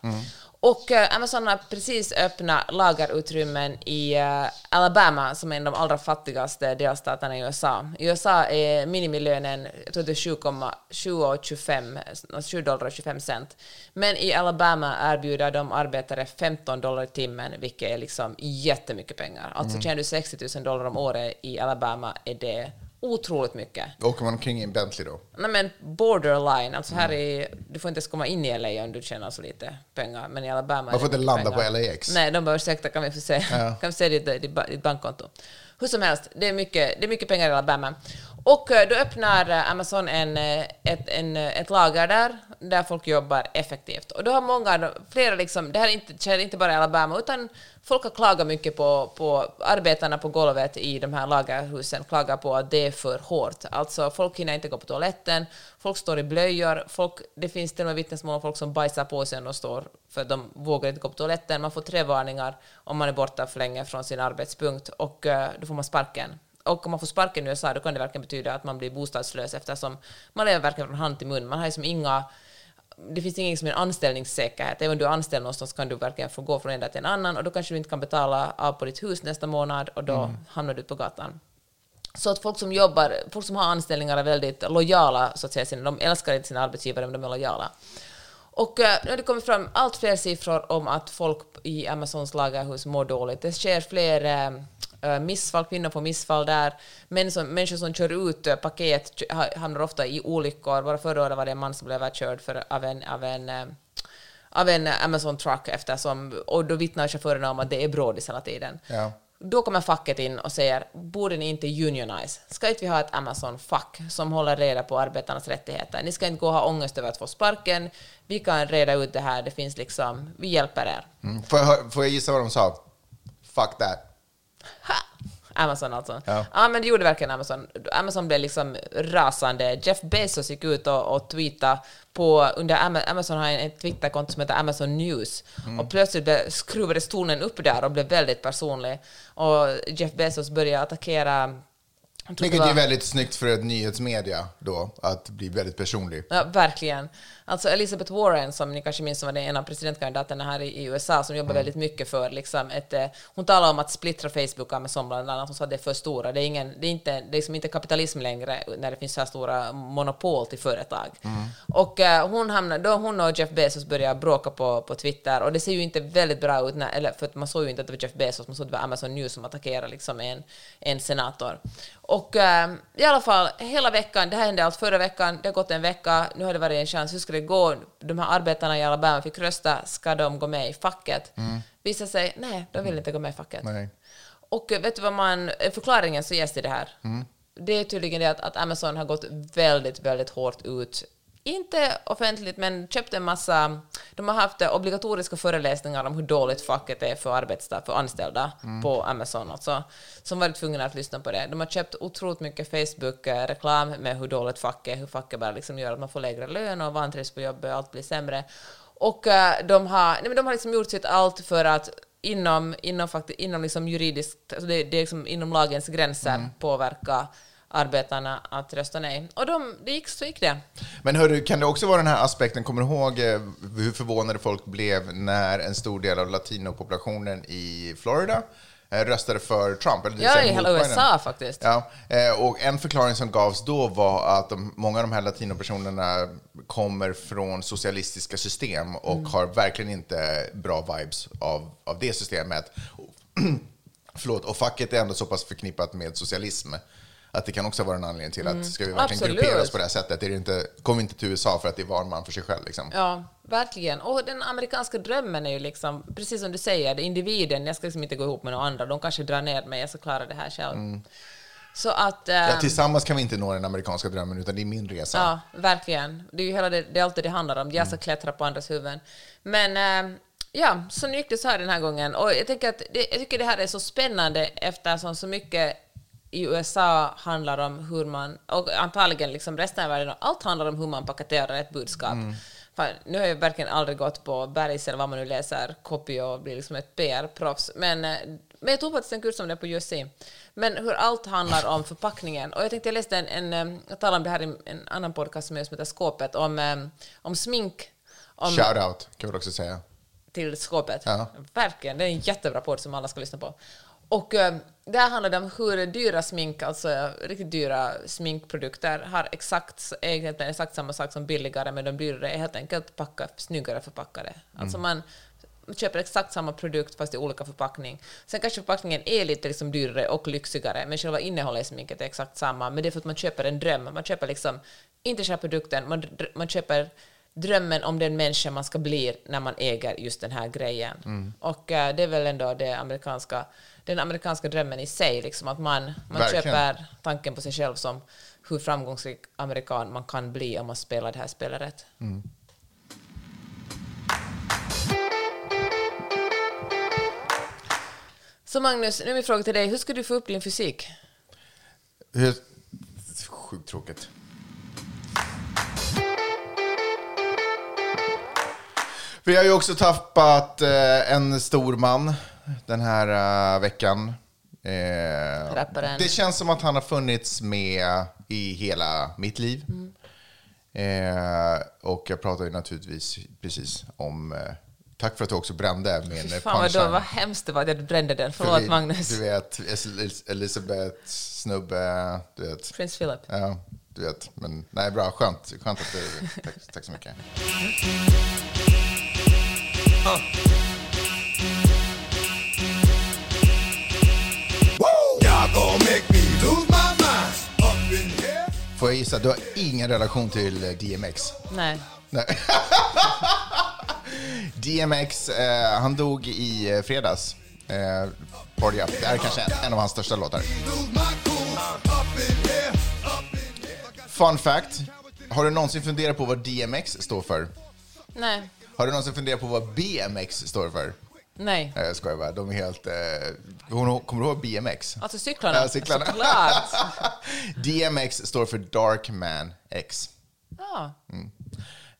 Och eh, Amazon har precis öppnat lagerutrymmen i eh, Alabama, som är en av de allra fattigaste delstaterna i USA. I USA är minimilönen, jag tror det är 7,25 7 dollar och 25 cent. Men i Alabama erbjuder de arbetare 15 dollar i timmen, vilket är liksom jättemycket pengar. Alltså tjänar du 60 000 dollar om året i Alabama är det otroligt mycket. Åker man omkring i en Bentley då? Nej men borderline, alltså här är, du får inte ens komma in i LA om du tjänar så lite pengar, men i Alabama Man får inte landa pengar. på LAX. Nej, de bara ursäkta, kan vi få se, Ja. <laughs> kan vi se ditt, ditt, ditt bankkonto? Hur som helst, det är mycket, det är mycket pengar i Alabama. Och eh, då öppnar eh, Amazon en, eh, ett, en, ett lager där, där folk jobbar effektivt. Och då har många, flera liksom, det här inte, sker inte bara i Alabama, utan folk har klagat mycket på, på arbetarna på golvet i de här lagerhusen, klagar på att det är för hårt. Alltså folk hinner inte gå på toaletten, folk står i blöjor, folk, det finns till och med vittnesmål om folk som bajsar på sig när de står, för de vågar inte gå på toaletten. Man får tre varningar om man är borta för länge från sin arbetspunkt och eh, då får man sparken. Och om man får sparken i USA då kan det verkligen betyda att man blir bostadslös eftersom man lever verkligen från hand till mun. Man har liksom inga det finns ingen som en anställningssäkerhet. Även om du är anställd någonstans kan du verkligen få gå från en dag till en annan och då kanske du inte kan betala av på ditt hus nästa månad och då hamnar du på gatan. Så att folk som jobbar, folk som har anställningar är väldigt lojala, så att säga. De älskar inte sina arbetsgivare, men de är lojala. Och eh, nu har det kommit fram allt fler siffror om att folk i Amazons lagerhus mår dåligt. Det sker fler eh, eh missfall, kvinnor får missfall där. Män som, människor som kör ut eh, paket hamnar ofta i olyckor. Bara förra året var det en man som blev överkörd för, av en, av en eh, av en Amazon truck eftersom, och då vittnar chaufförerna om att det är brådis hela tiden. Ja. Då kommer facket in och säger, borde ni inte unionize? Ska inte vi ha ett Amazon-fack som håller reda på arbetarnas rättigheter? Ni ska inte gå och ha ångest över att få sparken. Vi kan reda ut det här, det finns liksom, vi hjälper er. Mm. Får, jag, får jag gissa vad de sa? Fuck that. Ha! Amazon alltså. Ja. Ja. men det gjorde verkligen Amazon. Amazon blev liksom rasande. Jeff Bezos gick ut och, och tweetade på, under Ama- Amazon har en- Twitterkonto som heter Amazon News. Mm. Och plötsligt blev, skruvades tonen upp där och blev väldigt personlig. Och Jeff Bezos började attackera Vilket var- är väldigt snyggt för ett nyhetsmedia då, att bli väldigt personlig. Ja, verkligen. Alltså Elizabeth Warren, som ni kanske minns som var den en av presidentkandidaterna här i, i USA, som jobbar väldigt mycket för liksom ett... Eh, hon talar om att splittra Facebook och Amazon bland annat. Hon sa att det är för stora. Det är, ingen, det är, inte, det är liksom inte kapitalism längre när det finns så här stora monopol till företag. Och eh, hon, hamnade, då hon och Jeff Bezos började bråka på, på Twitter och det ser ju inte väldigt bra ut, när, eller för att man såg ju inte att det var Jeff Bezos, man såg att det var Amazon News som attackerade liksom en, en senator. Och eh, i alla fall, hela veckan, det här hände allt förra veckan, det har gått en vecka, nu har det varit en chans, hur ska det gå? De här arbetarna i Alabama fick rösta, ska de gå med i facket? Visar sig, nej, de vill inte gå med i facket. Nej. Och eh, vet du vad man, eh, förklaringen som ges till det här? Det är tydligen det att, att Amazon har gått väldigt, väldigt hårt ut. Inte offentligt, men köpt en massa... De har haft obligatoriska föreläsningar om hur dåligt facket är för arbetstag, för anställda på Amazon, alltså, som varit tvungna att lyssna på det. De har köpt otroligt mycket Facebook-reklam med hur dåligt facket är, hur facket bara liksom gör att man får lägre lön och vantrivs på jobbet och allt blir sämre. Och eh, de har, nej, men de har liksom gjort sitt allt för att inom, inom, fakti- inom liksom juridiskt, alltså det, det är liksom inom lagens gränser påverka arbetarna att rösta nej. Och de, det gick, så gick det. Men hörru, kan det också vara den här aspekten, kommer du ihåg eh, hur förvånade folk blev när en stor del av latinopopulationen i Florida eh, röstade för Trump. Eller Ja, i hela. USA faktiskt. Ja, eh, och en förklaring som gavs då var att de, många av de här latinopersonerna kommer från socialistiska system och Mm. har verkligen inte bra vibes av, av det systemet. <clears throat> Förlåt, och facket är ändå så pass förknippat med socialism att det kan också vara en anledning till att ska vi verkligen Mm. Absolut. gruppera oss på det här sättet? Är det inte, kom inte till USA för att det är var man för sig själv? Liksom. Ja, verkligen. Och den amerikanska drömmen är ju liksom, precis som du säger, individen, jag ska liksom inte gå ihop med några andra, de kanske drar ner mig, jag ska klara det här själv. Så att... Mm. Ja, ehm, tillsammans kan vi inte nå den amerikanska drömmen, utan det är min resa. Ja, verkligen. Det är ju hela det, det är alltid det handlar om. Jag ska klättra på andras huvuden. Men eh, ja, så nu gick det så här den här gången. Och jag, tänker att det, jag tycker det här är så spännande eftersom så mycket i USA handlar om hur man, och antagligen liksom resten av världen, allt handlar om hur man paketerar ett budskap. Fan, nu har jag verkligen aldrig gått på Bergs eller vad man nu läser, copy och blir liksom ett PR-proffs. Men, eh, men jag tog faktiskt en kurs om det på USC. Men hur allt handlar om förpackningen. Och jag tänkte jag läste en, en eh, jag talade om det här i en annan podcast som, som heter Skåpet, om, eh, om smink. Om, Shout out, kan vi också säga. till skåpet. Ja. Verkligen, det är en jättebra podd som alla ska lyssna på. Och eh, där handlar det om hur dyra smink, alltså riktigt dyra sminkprodukter, har exakt, egentligen exakt samma sak som billigare, men de dyrare är helt enkelt packa, snyggare förpackade. Alltså man köper exakt samma produkt fast i olika förpackning. Sen kanske förpackningen är lite liksom dyrare och lyxigare, men själva innehållet i sminket är exakt samma. Men det är för att man köper en dröm. Man köper liksom, inte själva produkten, man, man köper drömmen om den människa man ska bli när man äger just den här grejen. Och eh, det är väl ändå det amerikanska, den amerikanska drömmen i sig, liksom att man, man Verkligen. köper tanken på sig själv som hur framgångsrik amerikan man kan bli om man spelar det här spelet rätt. Så Magnus, nu är min fråga till dig, hur ska du få upp din fysik? Hur... Sjukt tråkigt. Vi har ju också tappat eh, en stor man den här eh, veckan. Eh, Rapparen. Det känns som att han har funnits med i hela mitt liv. Eh, och jag pratar ju naturligtvis precis om... Eh, tack för att du också brände min Fy fan vad, då, punchline. vad hemskt det var att jag brände den. För Förlåt vi- Magnus. Du vet, Elisabeth, snubbe, du vet. Prins Philip. Ja, du vet. Men nej, bra. Skönt. Skönt att du... Tack, tack så mycket. Får jag gissa, du har ingen relation till eh, DMX? Nej. Nej. <laughs> DMX, eh, han dog i eh, fredags. Eh, Party Up. Det här är kanske en av hans största låtar. Fun fact. Har du någonsin funderat på vad DMX står för? Nej. Har du någonsin funderat på vad BMX står för? Nej. Nej, jag skojar bara. De är helt... Eh, hon- kommer du ihåg BMX? Alltså cyklarna? Ja, cyklarna. Såklart. DMX <laughs> står för Dark Man X. Ja.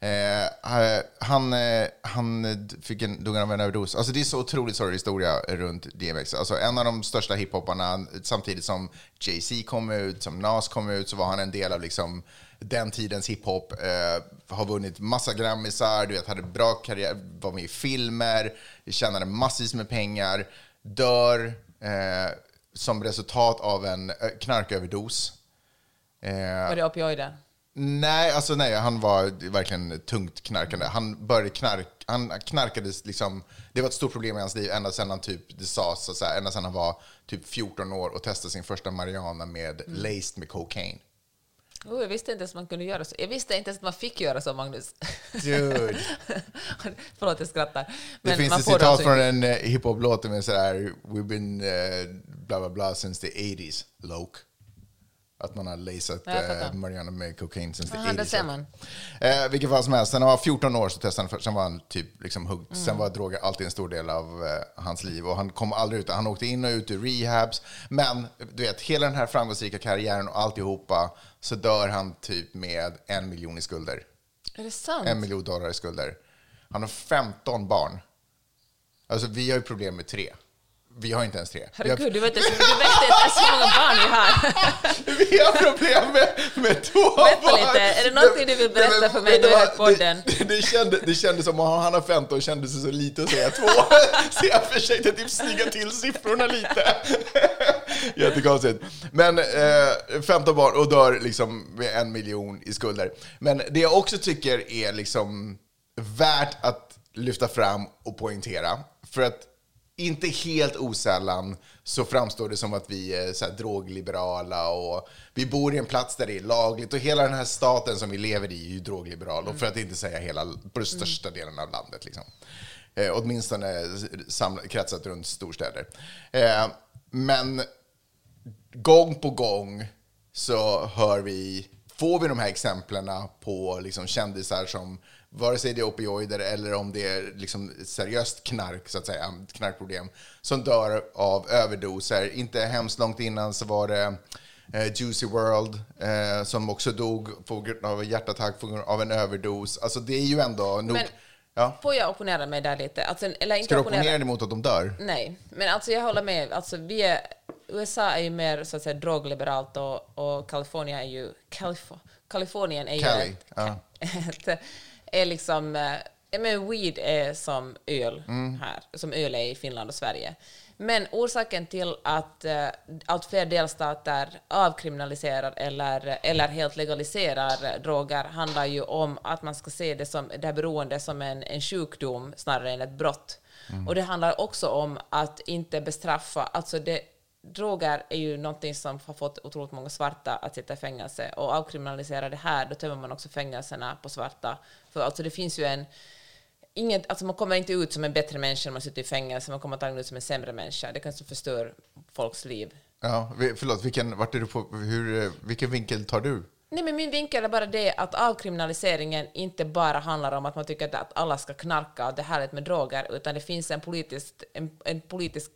Eh, han, eh, han fick en, dog av en överdos. Alltså det är så otroligt sorglig historia runt DMX. Alltså en av de största hiphopparna, samtidigt som Jay-Z kom ut, som Nas kom ut, så var han en del av liksom den tidens hiphop. Eh, har vunnit massa grammisar, du vet, hade bra karriär, var med i filmer, tjänade massvis med pengar, dör eh, som resultat av en eh, knarköverdos. Eh, Var det opioider? Nej, alltså nej, han var verkligen tungt knarkande. Han började knark, han knarkade liksom, det var ett stort problem i hans liv ända sedan han typ, det sades, så här, ända sedan han var typ 14 år och testade sin första marijuana med laced med cocaine. Oh, jag visste inte ens att man kunde göra så. Jag visste inte ens att man fick göra så, Magnus. Dude. <laughs> Förlåt, jag skrattar. Det Men finns man ett det citat alltså från en uh, hiphop-låt med sådär, we've been uh, bla bla bla since the 80s, loke. Att man har fattar. uh, marijuana med since the Aha, 80s. där ser man. Eh, vilket fall som helst, sen han var 14 år så testade han, sen var han typ liksom huggd. Mm. Sen var droger alltid en stor del av eh, hans liv och han kom aldrig ut. Han åkte in och ut ur rehabs. Men du vet, hela den här framgångsrika karriären och alltihopa så dör han typ med en miljon i skulder. Är det sant? En miljon dollar i skulder. Han har 15 barn. Alltså vi har ju problem med tre. Vi har inte ens tre. Har, Herregud, du vet inte, du vet inte ens hur många barn vi har. <laughs> vi har problem med, med två Berätta barn. lite. Är det någonting du vill berätta men för mig nu i podden? Det, det, kände, det kändes som att han har 15 kändes det så lite att säga två. Så jag försökte typ snygga till siffrorna lite. <laughs> Jättekonstigt. Men eh, 15 barn och dör liksom med en miljon i skulder. Men det jag också tycker är liksom värt att lyfta fram och poängtera. För att inte helt osällan så framstår det som att vi är så här drogliberala och vi bor i en plats där det är lagligt och hela den här staten som vi lever i är ju drogliberal och för att inte säga hela, på den största delen av landet liksom. Eh, åtminstone kretsat runt storstäder. Eh, men gång på gång så hör vi, får vi de här exemplen på liksom kändisar som, vare sig det är opioider eller om det är liksom seriöst knark, så att säga, knarkproblem, som dör av överdoser. Inte hemskt långt innan så var det eh, Juicy World eh, som också dog på grund av en hjärtattack på grund av en överdos. Alltså det är ju ändå nog... Men- ja. Får jag opponera mig där lite? Alltså, eller inte Ska du opponera. opponera dig mot att de dör? Nej, men alltså jag håller med. Alltså, vi är, USA är ju mer så att säga drogliberalt och, och Kalifornien är ju... Kalif Kalifornien är ju... Cali, ett- ja. ett- är liksom... eh, Men weed är som öl Mm. här, som öl är i Finland och Sverige. Men orsaken till att uh, allt fler delstater avkriminaliserar eller, eller helt legaliserar droger handlar ju om att man ska se det, som, det här beroende som en, en sjukdom snarare än ett brott. Och det handlar också om att inte bestraffa, alltså det, droger är ju någonting som har fått otroligt många svarta att sitta i fängelse och avkriminalisera det här, då tömmer man också fängelserna på svarta. För alltså det finns ju en Inget, alltså man kommer inte ut som en bättre människa när man sitter i fängelse, man kommer antagligen ut som en sämre människa. Det kanske förstör folks liv. Ja, förlåt, vilken, vart är du på, hur, vilken vinkel tar du? Nej, men min vinkel är bara det att avkriminaliseringen inte bara handlar om att man tycker att alla ska knarka och det är härligt med droger, utan det finns en politisk, en, en politisk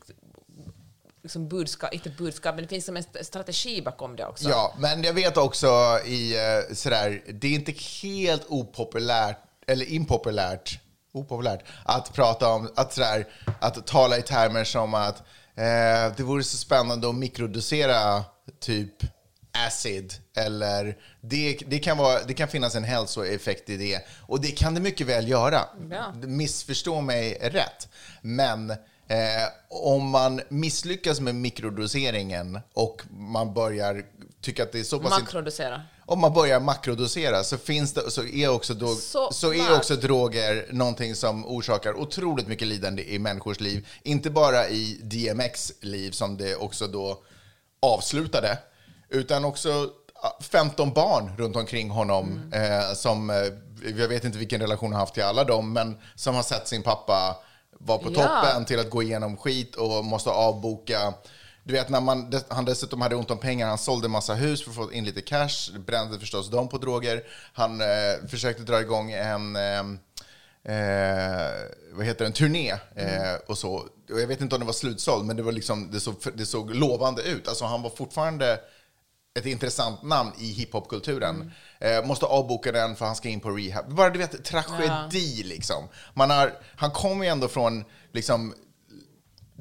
liksom budskap, inte budskap, men det finns som en st- strategi bakom det också. Ja, men jag vet också i eh, sådär, det är inte helt opopulärt, eller impopulärt, opopulärt, att prata om, att sådär, att tala i termer som att eh, det vore så spännande att mikrodosera typ acid eller det, det, kan vara, det kan finnas en hälsoeffekt i det och det kan det mycket väl göra. Ja. Missförstå mig rätt. Men eh, om man misslyckas med mikrodoseringen och man börjar tycka att det är så pass... Makrodosera. Om man börjar makrodosera så, finns det, så, är också drog, Så så, är också droger någonting som orsakar otroligt mycket lidande i människors liv. Inte bara i DMX liv som det också då avslutade, utan också ja, 15 barn runt omkring honom eh, som, eh, jag vet inte vilken relation han haft till alla dem, men som har sett sin pappa vara på Ja. toppen till att gå igenom skit och måste avboka. Du vet när man, han dessutom hade ont om pengar, han sålde massa hus för att få in lite cash, brände förstås dem på droger. Han eh, försökte dra igång en, eh, eh, vad heter det, en turné eh, och så. Och jag vet inte om det var slutsåld, men det, var liksom, det, såg, det såg lovande ut. Alltså han var fortfarande ett intressant namn i hiphopkulturen. Eh, måste avboka den för han ska in på rehab. Bara du vet, tragedi liksom. Man har, han kommer ju ändå från liksom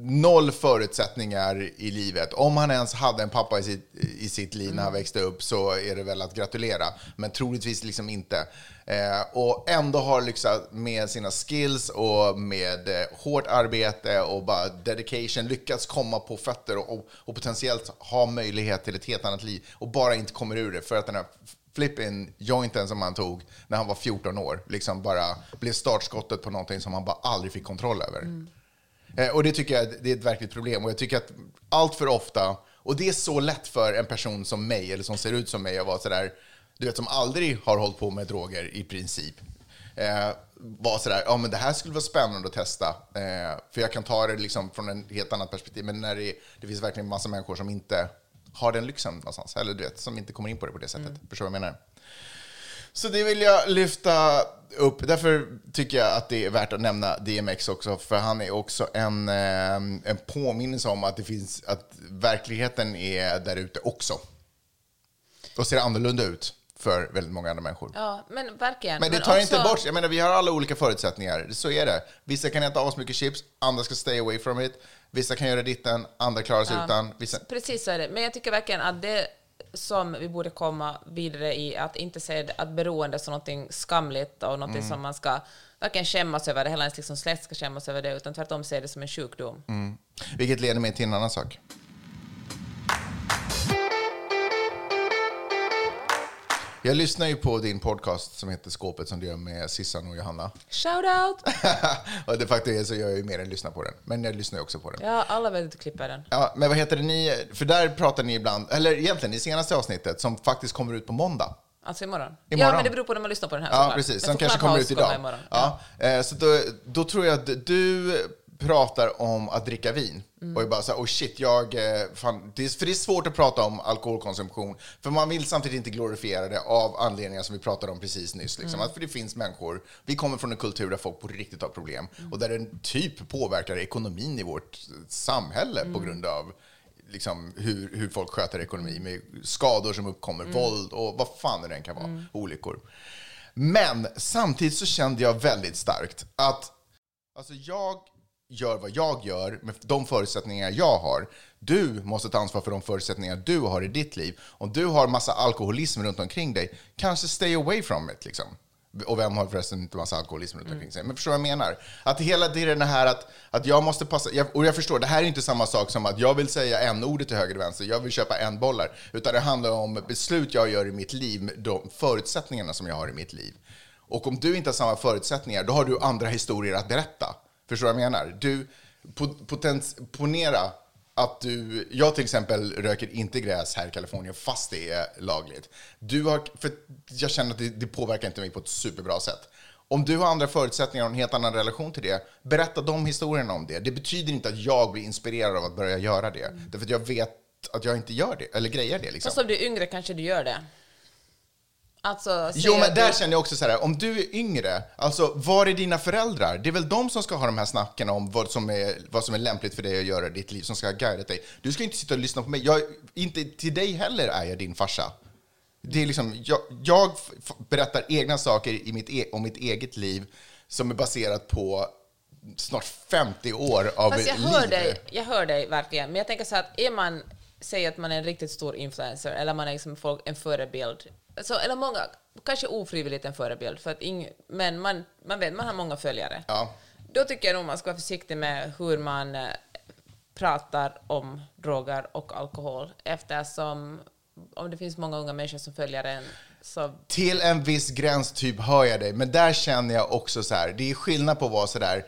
noll förutsättningar i livet. Om han ens hade en pappa i sitt, i sitt liv när han växte upp så är det väl att gratulera. Men troligtvis liksom inte. Eh, och ändå har liksom med sina skills och med eh, hårt arbete och bara dedication lyckats komma på fötter och, och, och potentiellt ha möjlighet till ett helt annat liv och bara inte kommer ur det för att den här flipping jointen som han tog när han var 14 år liksom bara blev startskottet på någonting som han bara aldrig fick kontroll över. Eh, Och det tycker jag det är ett verkligt problem. Och jag tycker att allt för ofta, och det är så lätt för en person som mig, eller som ser ut som mig, att vara sådär, du vet, som aldrig har hållit på med droger i princip. Eh, vara sådär, ja men det här skulle vara spännande att testa. Eh, för jag kan ta det liksom från en helt annat perspektiv. Men när det, det finns verkligen massa människor som inte har den lyxen någonstans. Eller du vet, som inte kommer in på det på det sättet. Förstår du vad jag menar? Så det vill jag lyfta upp. Därför tycker jag att det är värt att nämna DMX också, för han är också en, eh, en påminnelse om att det finns, att verkligheten är där ute också. Och ser annorlunda ut för väldigt många andra människor. Ja, men verkligen. Men det tar inte också- bort, jag menar vi har alla olika förutsättningar, så är det. Vissa kan äta asmycket chips, andra ska stay away from it. Vissa kan göra ditten, andra klarar sig utan. Vissa... Precis så är det. Men jag tycker verkligen att det som vi borde komma vidare i, att inte se att beroende som något skamligt och något som man ska varken skämmas över, det hela ens liksom släkt ska skämmas över det, utan tvärtom se det som en sjukdom. Vilket leder mig till en annan sak. Jag lyssnar ju på din podcast som heter Skåpet som du gör med Sissan och Johanna. Shout out! <laughs> och de facto är så gör jag ju mer än lyssnar på den. Men jag lyssnar ju också på den. Ja, alla vet att du klipper den. Ja, men vad heter det ni, för där pratar ni ibland, eller egentligen i senaste avsnit som faktiskt kommer ut på måndag. Alltså imorgon. Imorgon. Ja, men det beror på när man lyssnar på den här. Ja, såklart. precis. Som kanske kommer ut idag. imorgon. Ja. eh, Så då, då tror jag att du pratar om att dricka vin. Mm. Och jag bara så här, oh shit, jag... eh, Fan, det är, för det är svårt att prata om alkoholkonsumtion. För man vill samtidigt inte glorifiera det av anledningar som vi pratade om precis nyss. Liksom. Mm. Att för det finns människor, vi kommer från en kultur där folk på riktigt har problem. Mm. Och där den typ påverkar ekonomin i vårt samhälle Mm. på grund av liksom, hur, hur folk sköter ekonomi med skador som uppkommer, Mm. våld och vad fan det än kan vara, olyckor. Men samtidigt så kände jag väldigt starkt att alltså jag gör vad jag gör med de förutsättningar jag har. Du måste ta ansvar för de förutsättningar du har i ditt liv. Om du har massa alkoholism runt omkring dig, kanske stay away from it. Liksom. Och vem har förresten inte massa alkoholism runt omkring sig? Men förstår vad jag menar? Att hela tiden det här att, att jag måste passa... Jag, och jag förstår, det här är inte samma sak som att jag vill säga en ordet till höger och vänster, jag vill köpa en bollar. Utan det handlar om beslut jag gör i mitt liv, de förutsättningarna som jag har i mitt liv. Och om du inte har samma förutsättningar, då har du andra historier att berätta. Förstår du vad jag menar? Du, potens, ponera att du, jag till exempel röker inte gräs här i Kalifornien fast det är lagligt. Du har, för jag känner att det, det påverkar inte mig på ett superbra sätt. Om du har andra förutsättningar och en helt annan relation till det, berätta de historierna om det. Det betyder inte att jag blir inspirerad av att börja göra det. Därför att jag vet att jag inte gör det, eller grejer det. Liksom. Fast om du är yngre kanske du gör det. Alltså, Jo, men där du- känner jag också så här, om du är yngre, alltså var är dina föräldrar? Det är väl de som ska ha de här snacken om vad som är, vad som är lämpligt för dig att göra i ditt liv, som ska guida dig. Du ska inte sitta och lyssna på mig. Jag, inte till dig heller är jag din farsa. Det är liksom, jag, jag berättar egna saker i mitt e, om mitt eget liv som är baserat på snart 50 år av Fast jag liv. hör, dig, jag hör dig verkligen, men jag tänker så här att är man, säg att man är en riktigt stor influencer, eller man är liksom folk, en förebild, så, eller många, kanske ofrivilligt en förebild, för att ing, men man, man vet, man har många följare. Ja. Då tycker jag nog man ska vara försiktig med hur man eh, pratar om droger och alkohol, eftersom om det finns många unga människor som följer en, så Till en viss gräns typ hör jag dig, men där känner jag också så här, det är skillnad på att vara så där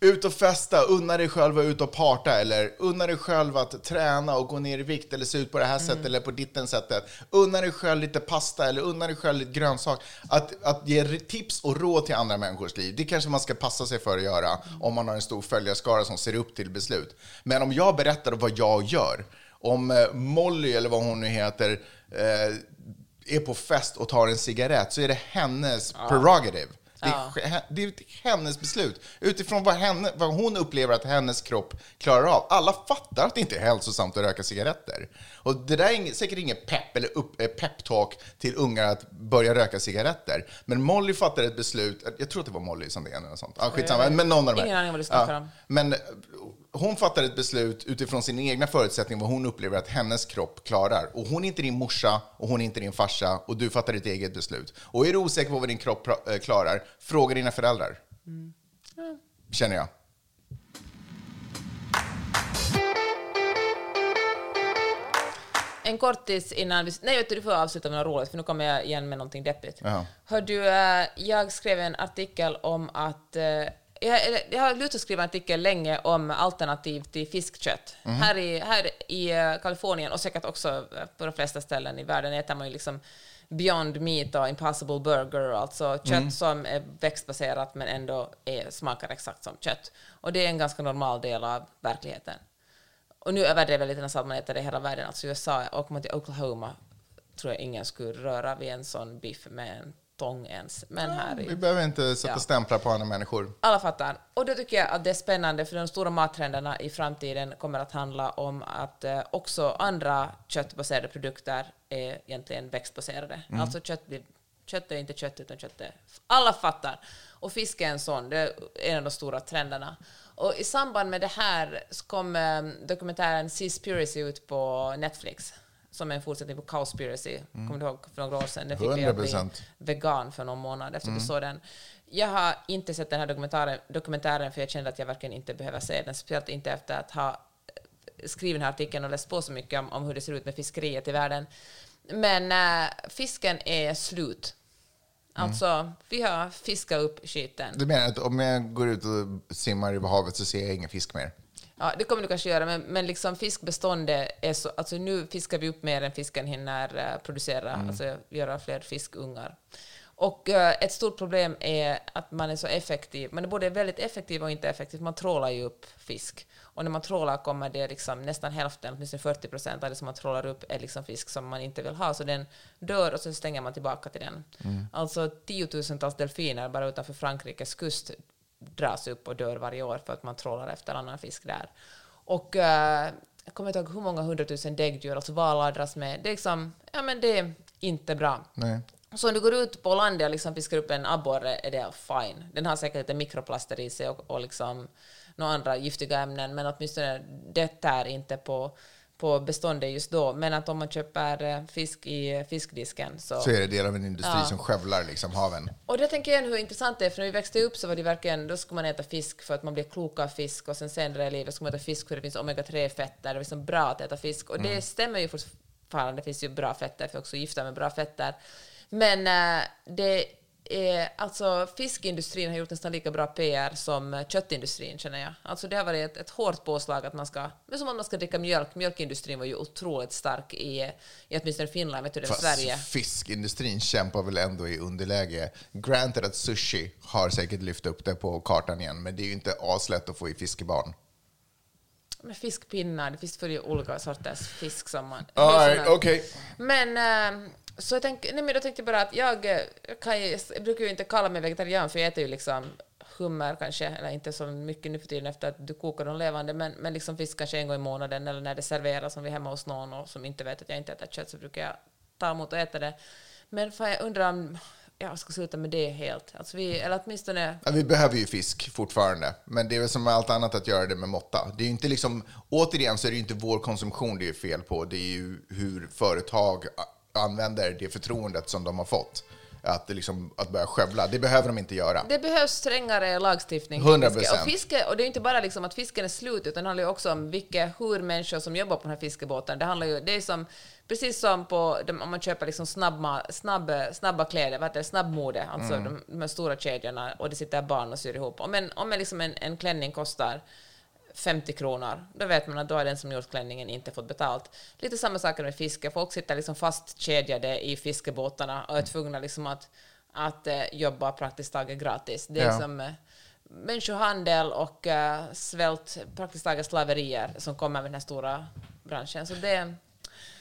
ut och festa, unna dig själv att ut och parta eller unna dig själv att träna och gå ner i vikt eller se ut på det här sättet eller på ditten sättet. Unna dig själv lite pasta eller unna dig själv lite grönsak. Att, att ge tips och råd till andra människors liv, det kanske man ska passa sig för att göra om man har en stor följarskara som ser upp till beslut. Men om jag berättar vad jag gör, om eh, Molly eller vad hon nu heter eh, är på fest och tar en cigarett så är det hennes prerogative. Det är, det är hennes beslut. Utifrån vad, henne, vad hon upplever att hennes kropp klarar av. Alla fattar att det inte är hälsosamt att röka cigaretter. Och det där är säkert ingen pepp eller eh, peptalk till ungar att börja röka cigaretter. Men Molly fattade ett beslut, jag tror att det var Molly som det är eller något sånt. Ja, skitsamma, men någon av de här. Ingen aning vad du snackar om. Men eh, hon fattar ett beslut utifrån sina egna förutsättningar, vad hon upplever att hennes kropp klarar. Och hon är inte din morsa och hon är inte din farsa och du fattar ditt eget beslut. Och är du osäker på vad din kropp eh, klarar, fråga dina föräldrar. Känner jag. En kortis innan vi... Nej, vet du, du får avsluta med något roligt, för nu kommer jag igen med någonting deppigt. Jaha. Hör du, eh, jag skrev en artikel om att... Jag, jag har lutat skriva en artikel länge om alternativ till fiskkött. Här, i, här i eh, Kalifornien, och säkert också eh, på de flesta ställen i världen, äter man ju liksom Beyond Meat och Impossible Burger, alltså kött som är växtbaserat men ändå är, smakar exakt som kött. Och det är en ganska normal del av verkligheten. Och nu överdrev jag lite när man äter det i hela världen. Alltså USA, åker man till Oklahoma tror jag ingen skulle röra vid en sån biff med en tång ens. Men här Vi i... behöver inte sätta Ja. stämplar på andra människor. Alla fattar. Och då tycker jag att det är spännande för de stora mattrenderna i framtiden kommer att handla om att eh, också andra köttbaserade produkter är egentligen växtbaserade. Alltså kött, blir, kött är inte kött utan kött är... Alla fattar. Och fisk är en sån, det är en av de stora trenderna. Och i samband med det här så kom eh, dokumentären Seaspiracy ut på Netflix som är en fortsättning på Cowspiracy. Kommer du ihåg för några år sedan? Den fick mig att bli 100%. vegan för någon månad efter vi såg den. Jag har inte sett den här dokumentären, dokumentären för jag kände att jag verkligen inte behöver se den, speciellt inte efter att ha skrivit den här artikeln och läst på så mycket om, om hur det ser ut med fiskeriet i världen. Men äh, fisken är slut. Alltså, vi har fiskat upp skiten. Du menar att om jag går ut och simmar i havet så ser jag ingen fisk mer? Ja, det kommer du kanske göra, men, men liksom fiskbeståndet är så... Alltså nu fiskar vi upp mer än fisken hinner eh, producera, alltså göra fler fiskungar. Och eh, ett stort problem är att man är så effektiv. Man är både väldigt effektiv och inte effektiv. Man trålar ju upp fisk. Och när man trålar kommer det liksom nästan hälften, åtminstone 40 procent av det som man trålar upp är liksom fisk som man inte vill ha. Så den dör och så stänger man tillbaka till den. Alltså tiotusentals delfiner bara utanför Frankrikes kust dras upp och dör varje år för att man trålar efter annan fisk där. Och eh, jag kommer inte ihåg hur många hundratusen däggdjur, alltså valar dras med. Det är liksom, ja men det är inte bra. Nej. Så om du går ut på landet och liksom fiskar upp en abborre är det fine. Den har säkert lite mikroplaster i sig och, och liksom några andra giftiga ämnen, men åtminstone det tär inte på, på beståndet just då. Men att om man köper eh, fisk i fiskdisken så... Så är det del av en industri Ja. som skövlar liksom haven. Och det tänker jag hur intressant det är, för när vi växte upp så var det verkligen, då skulle man äta fisk för att man blir klok av fisk och sen senare i livet ska man äta fisk för det finns omega-3-fetter, det är liksom bra att äta fisk. Och det stämmer ju fortfarande, det finns ju bra fetter, för också gifta med bra fetter. Men eh, det är, alltså fiskindustrin har gjort nästan lika bra PR som eh, köttindustrin känner jag. Alltså det har varit ett, ett hårt påslag att man ska, men som att man ska dricka mjölk. Mjölkindustrin var ju otroligt stark i, i åtminstone Finland, vet du det, Fast Sverige. fiskindustrin kämpar väl ändå i underläge. Granted att sushi har säkert lyft upp det på kartan igen, men det är ju inte aslätt att få i fiskebarn. Med fiskpinnar, det finns för olika sorters fisk som man... All right, såna- okej. Men, eh, så jag, tänk, nej, men då tänkte jag bara att jag, eh, kan jag brukar ju inte kalla mig vegetarian för jag äter ju liksom hummer kanske, eller inte så mycket nu för tiden efter att du kokar dem levande, men, men liksom fisk kanske en gång i månaden eller när det serveras som vi är hemma hos någon och som inte vet att jag inte äter kött så brukar jag ta emot och äta det. Men fan, jag undrar om jag ska sluta med det helt. Alltså vi, eller åtminstone Ja, vi behöver ju fisk fortfarande, men det är väl som med allt annat att göra det med måtta. Det är ju inte liksom, återigen så är det ju inte vår konsumtion det är fel på, det är ju hur företag använder det förtroendet som de har fått. Att, liksom, att börja skövla, det behöver de inte göra. Det behövs strängare lagstiftning. kring 100%. fiske. Och, fiske, och det är inte bara liksom att fisken är slut, utan det handlar ju också om vilka, hur människor som jobbar på den här fiskebåten. Det handlar ju, det är som, precis som på, om man köper liksom snabba, snabb, snabba kläder, vad heter det, snabbmode, alltså de, de här stora kedjorna, och det sitter barn och syr ihop. Om en, om en, liksom en, en klänning kostar 50 kronor, då vet man att då har den som gjort klänningen inte fått betalt. Lite samma sak med fiske, folk sitter liksom fastkedjade i fiskebåtarna och är tvungna liksom att, att eh, jobba praktiskt taget gratis. Det är Ja. liksom eh, människohandel och eh, svält, praktiskt taget slaverier som kommer med den här stora branschen. Så det,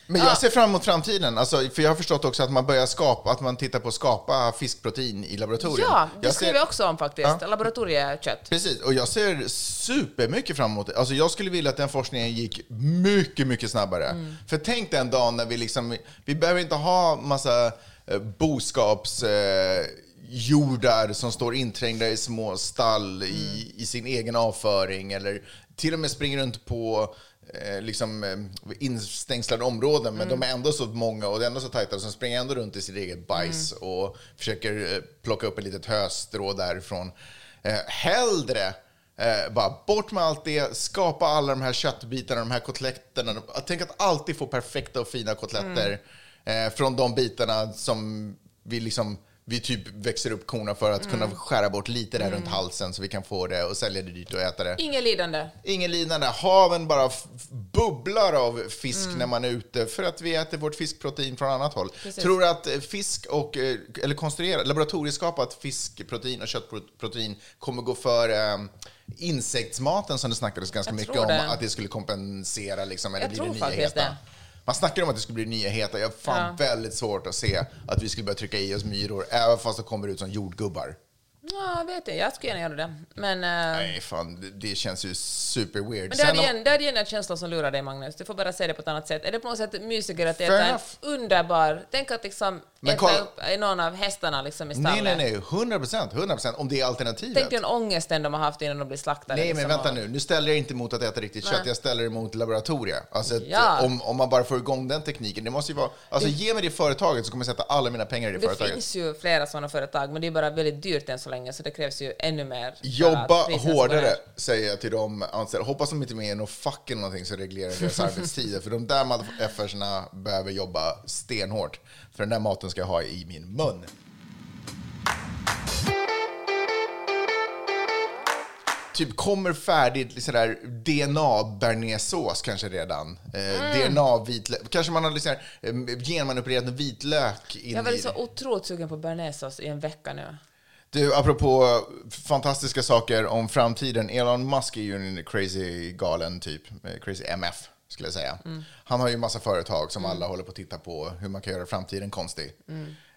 Men jag ser fram emot framtiden, alltså, för jag har förstått också att man börjar skapa, att man tittar på att skapa fiskprotein i laboratorium. ja, det jag skriver ser, jag också om faktiskt, Ja. laboratoriekött. Precis, och jag ser supermycket fram emot det. Alltså jag skulle vilja att den forskningen gick mycket, mycket snabbare. Mm. För tänk den dagen när vi liksom, vi behöver inte ha massa eh, boskaps... Eh, jordar som står inträngda i små stall i, Mm. i sin egen avföring eller till och med springer runt på liksom, eh, instängslade områden, men Mm. de är ändå så många och det är ändå så tajta, så de springer ändå runt i sitt eget bajs Mm. och försöker eh, plocka upp ett litet höstrå därifrån. Eh, hellre eh, bara bort med allt det, skapa alla de här köttbitarna, de här kotletterna. Tänk att alltid få perfekta och fina kotletter Mm. eh, från de bitarna som vi liksom vi typ växer upp korna för att Mm. kunna skära bort lite där runt halsen så vi kan få det och sälja det dyrt och äta det. Inget lidande. Ingen lidande. Haven bara f- bubblar av fisk Mm. när man är ute för att vi äter vårt fiskprotein från annat håll. Precis. Tror du att eh, fisk och, eh, eller konstruerat, laboratorieskapat fiskprotein och köttprotein kommer gå för eh, insektsmaten som det snackades ganska Jag mycket tror om, det. att det skulle kompensera liksom, eller Jag bli tror det nya faktiskt heta. det. Man snackar om att det skulle bli nya heta. Jag har fan Ja. väldigt svårt att se att vi skulle börja trycka i oss myror, även fast de kommer ut som jordgubbar. Ja, jag vet inte, jag skulle gärna göra det. Men, eh, Nej, fan, det, det känns ju super weird. men där är, om- där är igen en känsla som lurar dig, Magnus. Du får bara se det på ett annat sätt. Är det på något sätt mysigare att Fair äta en underbar... Tänk att liksom Men kolla- upp någon av hästarna liksom i stallet. Nej, nej, nej. 100 procent. 100 procent. Om det är alternativet. Tänk dig den ångesten de har haft innan de blir slaktade. Nej, men liksom, vänta och- nu. Nu ställer jag inte emot att äta riktigt kött. Nej. Jag ställer emot laboratorier. Alltså Ja. om, om man bara får igång den tekniken. Det måste ju vara... Alltså, ge mig det företaget så kommer jag sätta alla mina pengar i det, Det företaget. finns ju flera sådana företag, men det är bara väldigt dyrt än så länge, så det krävs ju ännu mer. Jobba hårdare, säger jag till de anställda. Hoppas de inte är med i någon fack eller någonting som reglerar deras <laughs> arbetstider. För de där motherfuckersna behöver jobba stenhårt. För den där maten ska jag ha i min mun. Typ kommer färdigt sådär DNA bearnaisesås kanske redan. Eh, DNA vitlök. Kanske man har liksom, genmanipulerat vitlök in Jag var så otroligt sugen på bearnaisesås i en vecka nu. Du, apropå fantastiska saker om framtiden. Elon Musk är ju en crazy galen typ. eh, Crazy MF, skulle jag säga. Han har ju massa företag som alla håller på att titta på hur man kan göra framtiden konstig.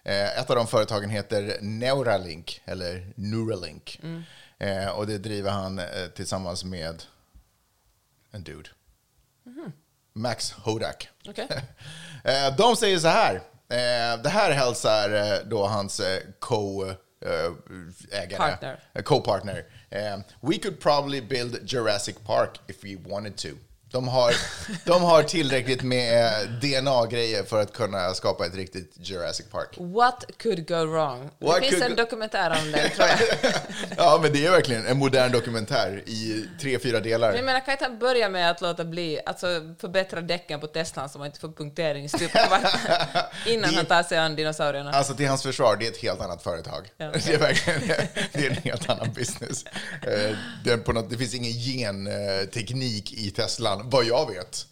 Eh, Ett av de företagen heter Neuralink, eller Neuralink. Eh, Och det driver han eh, tillsammans med en dude. Max Hodak. Okej. <laughs> Eh, De säger så här. eh, Det här hälsar eh, då hans eh, co-ägare. Partner. Co-partner. We could probably build Jurassic Park if we wanted to. De har, de har tillräckligt med eh, DNA-grejer för att kunna skapa ett riktigt Jurassic Park. What could go wrong? What det finns en dokumentär om det, tror jag. <laughs> Ja, men det är verkligen en modern dokumentär i tre, fyra delar. Men jag menar, kan inte han börja med att låta bli, alltså förbättra däcken på Teslan så man inte får punktering i <laughs> innan Det- han tar sig an dinosaurierna? Alltså till hans försvar, det är ett helt annat företag. Ja. <laughs> Det är verkligen det är en helt annan business. Eh, Det, på något, det finns ingen genteknik i Teslan, vad jag vet.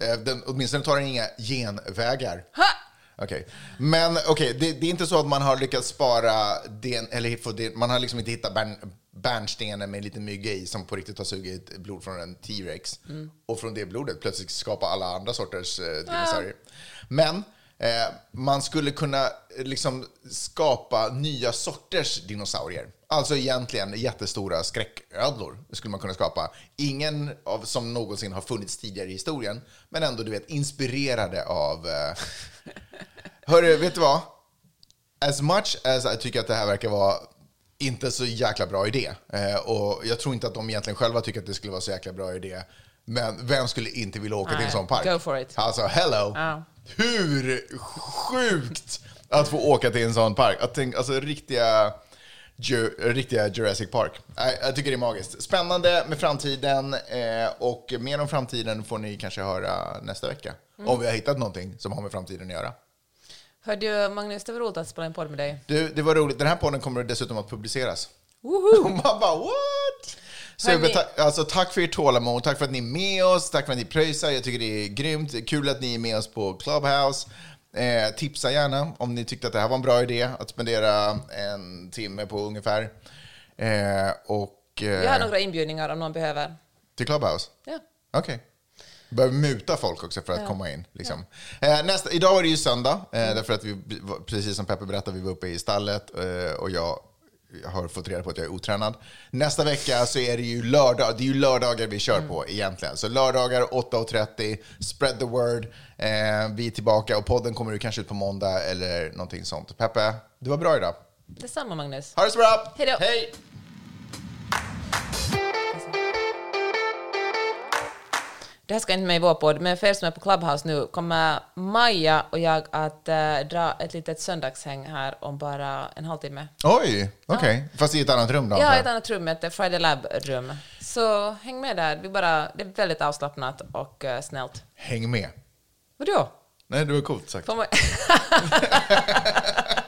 Eh, Den, åtminstone tar den inga genvägar. Ha! Okej. Men okej, det, det är inte så att man har lyckats spara den, eller få det, man har liksom inte hittat bärn, bärnstenen med en liten mygga i som på riktigt har sugit blod från en T-rex. Och från det blodet plötsligt skapa alla andra sorters eh, dinosaurier. Men eh, man skulle kunna liksom skapa nya sorters dinosaurier. Alltså egentligen jättestora skräcködlor skulle man kunna skapa. Ingen av, som någonsin har funnits tidigare i historien, men ändå du vet inspirerade av eh, <laughs> Hörru, vet du vad? As much as jag tycker att det här verkar vara inte så jäkla bra idé, eh, och jag tror inte att de egentligen själva tycker att det skulle vara så jäkla bra idé, men vem skulle inte vilja åka till en Nej, sån park? go for it. Alltså, hello! Ja. Hur sjukt att få åka till en sån park? Att tänk, alltså riktiga, Ju, riktiga Jurassic Park. Jag tycker det är magiskt. Spännande med framtiden eh, och mer om framtiden får ni kanske höra nästa vecka. Mm. Om vi har hittat någonting som har med framtiden att göra. Hörde du, Magnus, det var roligt att spela en podd med dig. Du, det var roligt. Den här podden kommer dessutom att publiceras. Woho! <laughs> Man bara what? Så Hörni- ta- alltså, tack för ert tålamod, tack för att ni är med oss, tack för att ni pröjsar. Jag tycker det är grymt. Kul att ni är med oss på Clubhouse. Eh, tipsa gärna om ni tyckte att det här var en bra idé att spendera en timme på ungefär. Eh, och, eh, Jag har några inbjudningar om någon behöver. Till Clubhouse? Ja. Okej. Behöver muta folk också för att komma in. Liksom. Eh, nästa, idag var det ju söndag, eh, därför att vi, precis som Peppe berättade, vi var uppe i stallet eh, och jag har fått reda på att jag är otränad. Nästa vecka så är det ju lördag, det är ju lördagar vi kör på egentligen. Så lördagar 8.30, spread the word. Eh, vi är tillbaka och podden kommer ju kanske ut på måndag eller någonting sånt. Peppe, det var bra idag. Detsamma, Magnus. Ha det så bra! Hej då. Hej! Det här ska inte med i vår podd, men för er som är på Clubhouse nu kommer Maja och jag att eh, dra ett litet söndagshäng här om bara en halvtimme. Oj, okej. Fast i ett annat rum då? Ja, ett annat rum, ett Friday Lab-rum. Så häng med där. Vi bara, det är väldigt avslappnat och uh, snällt. Häng med. Vadå? Nej, det var coolt sagt. <laughs>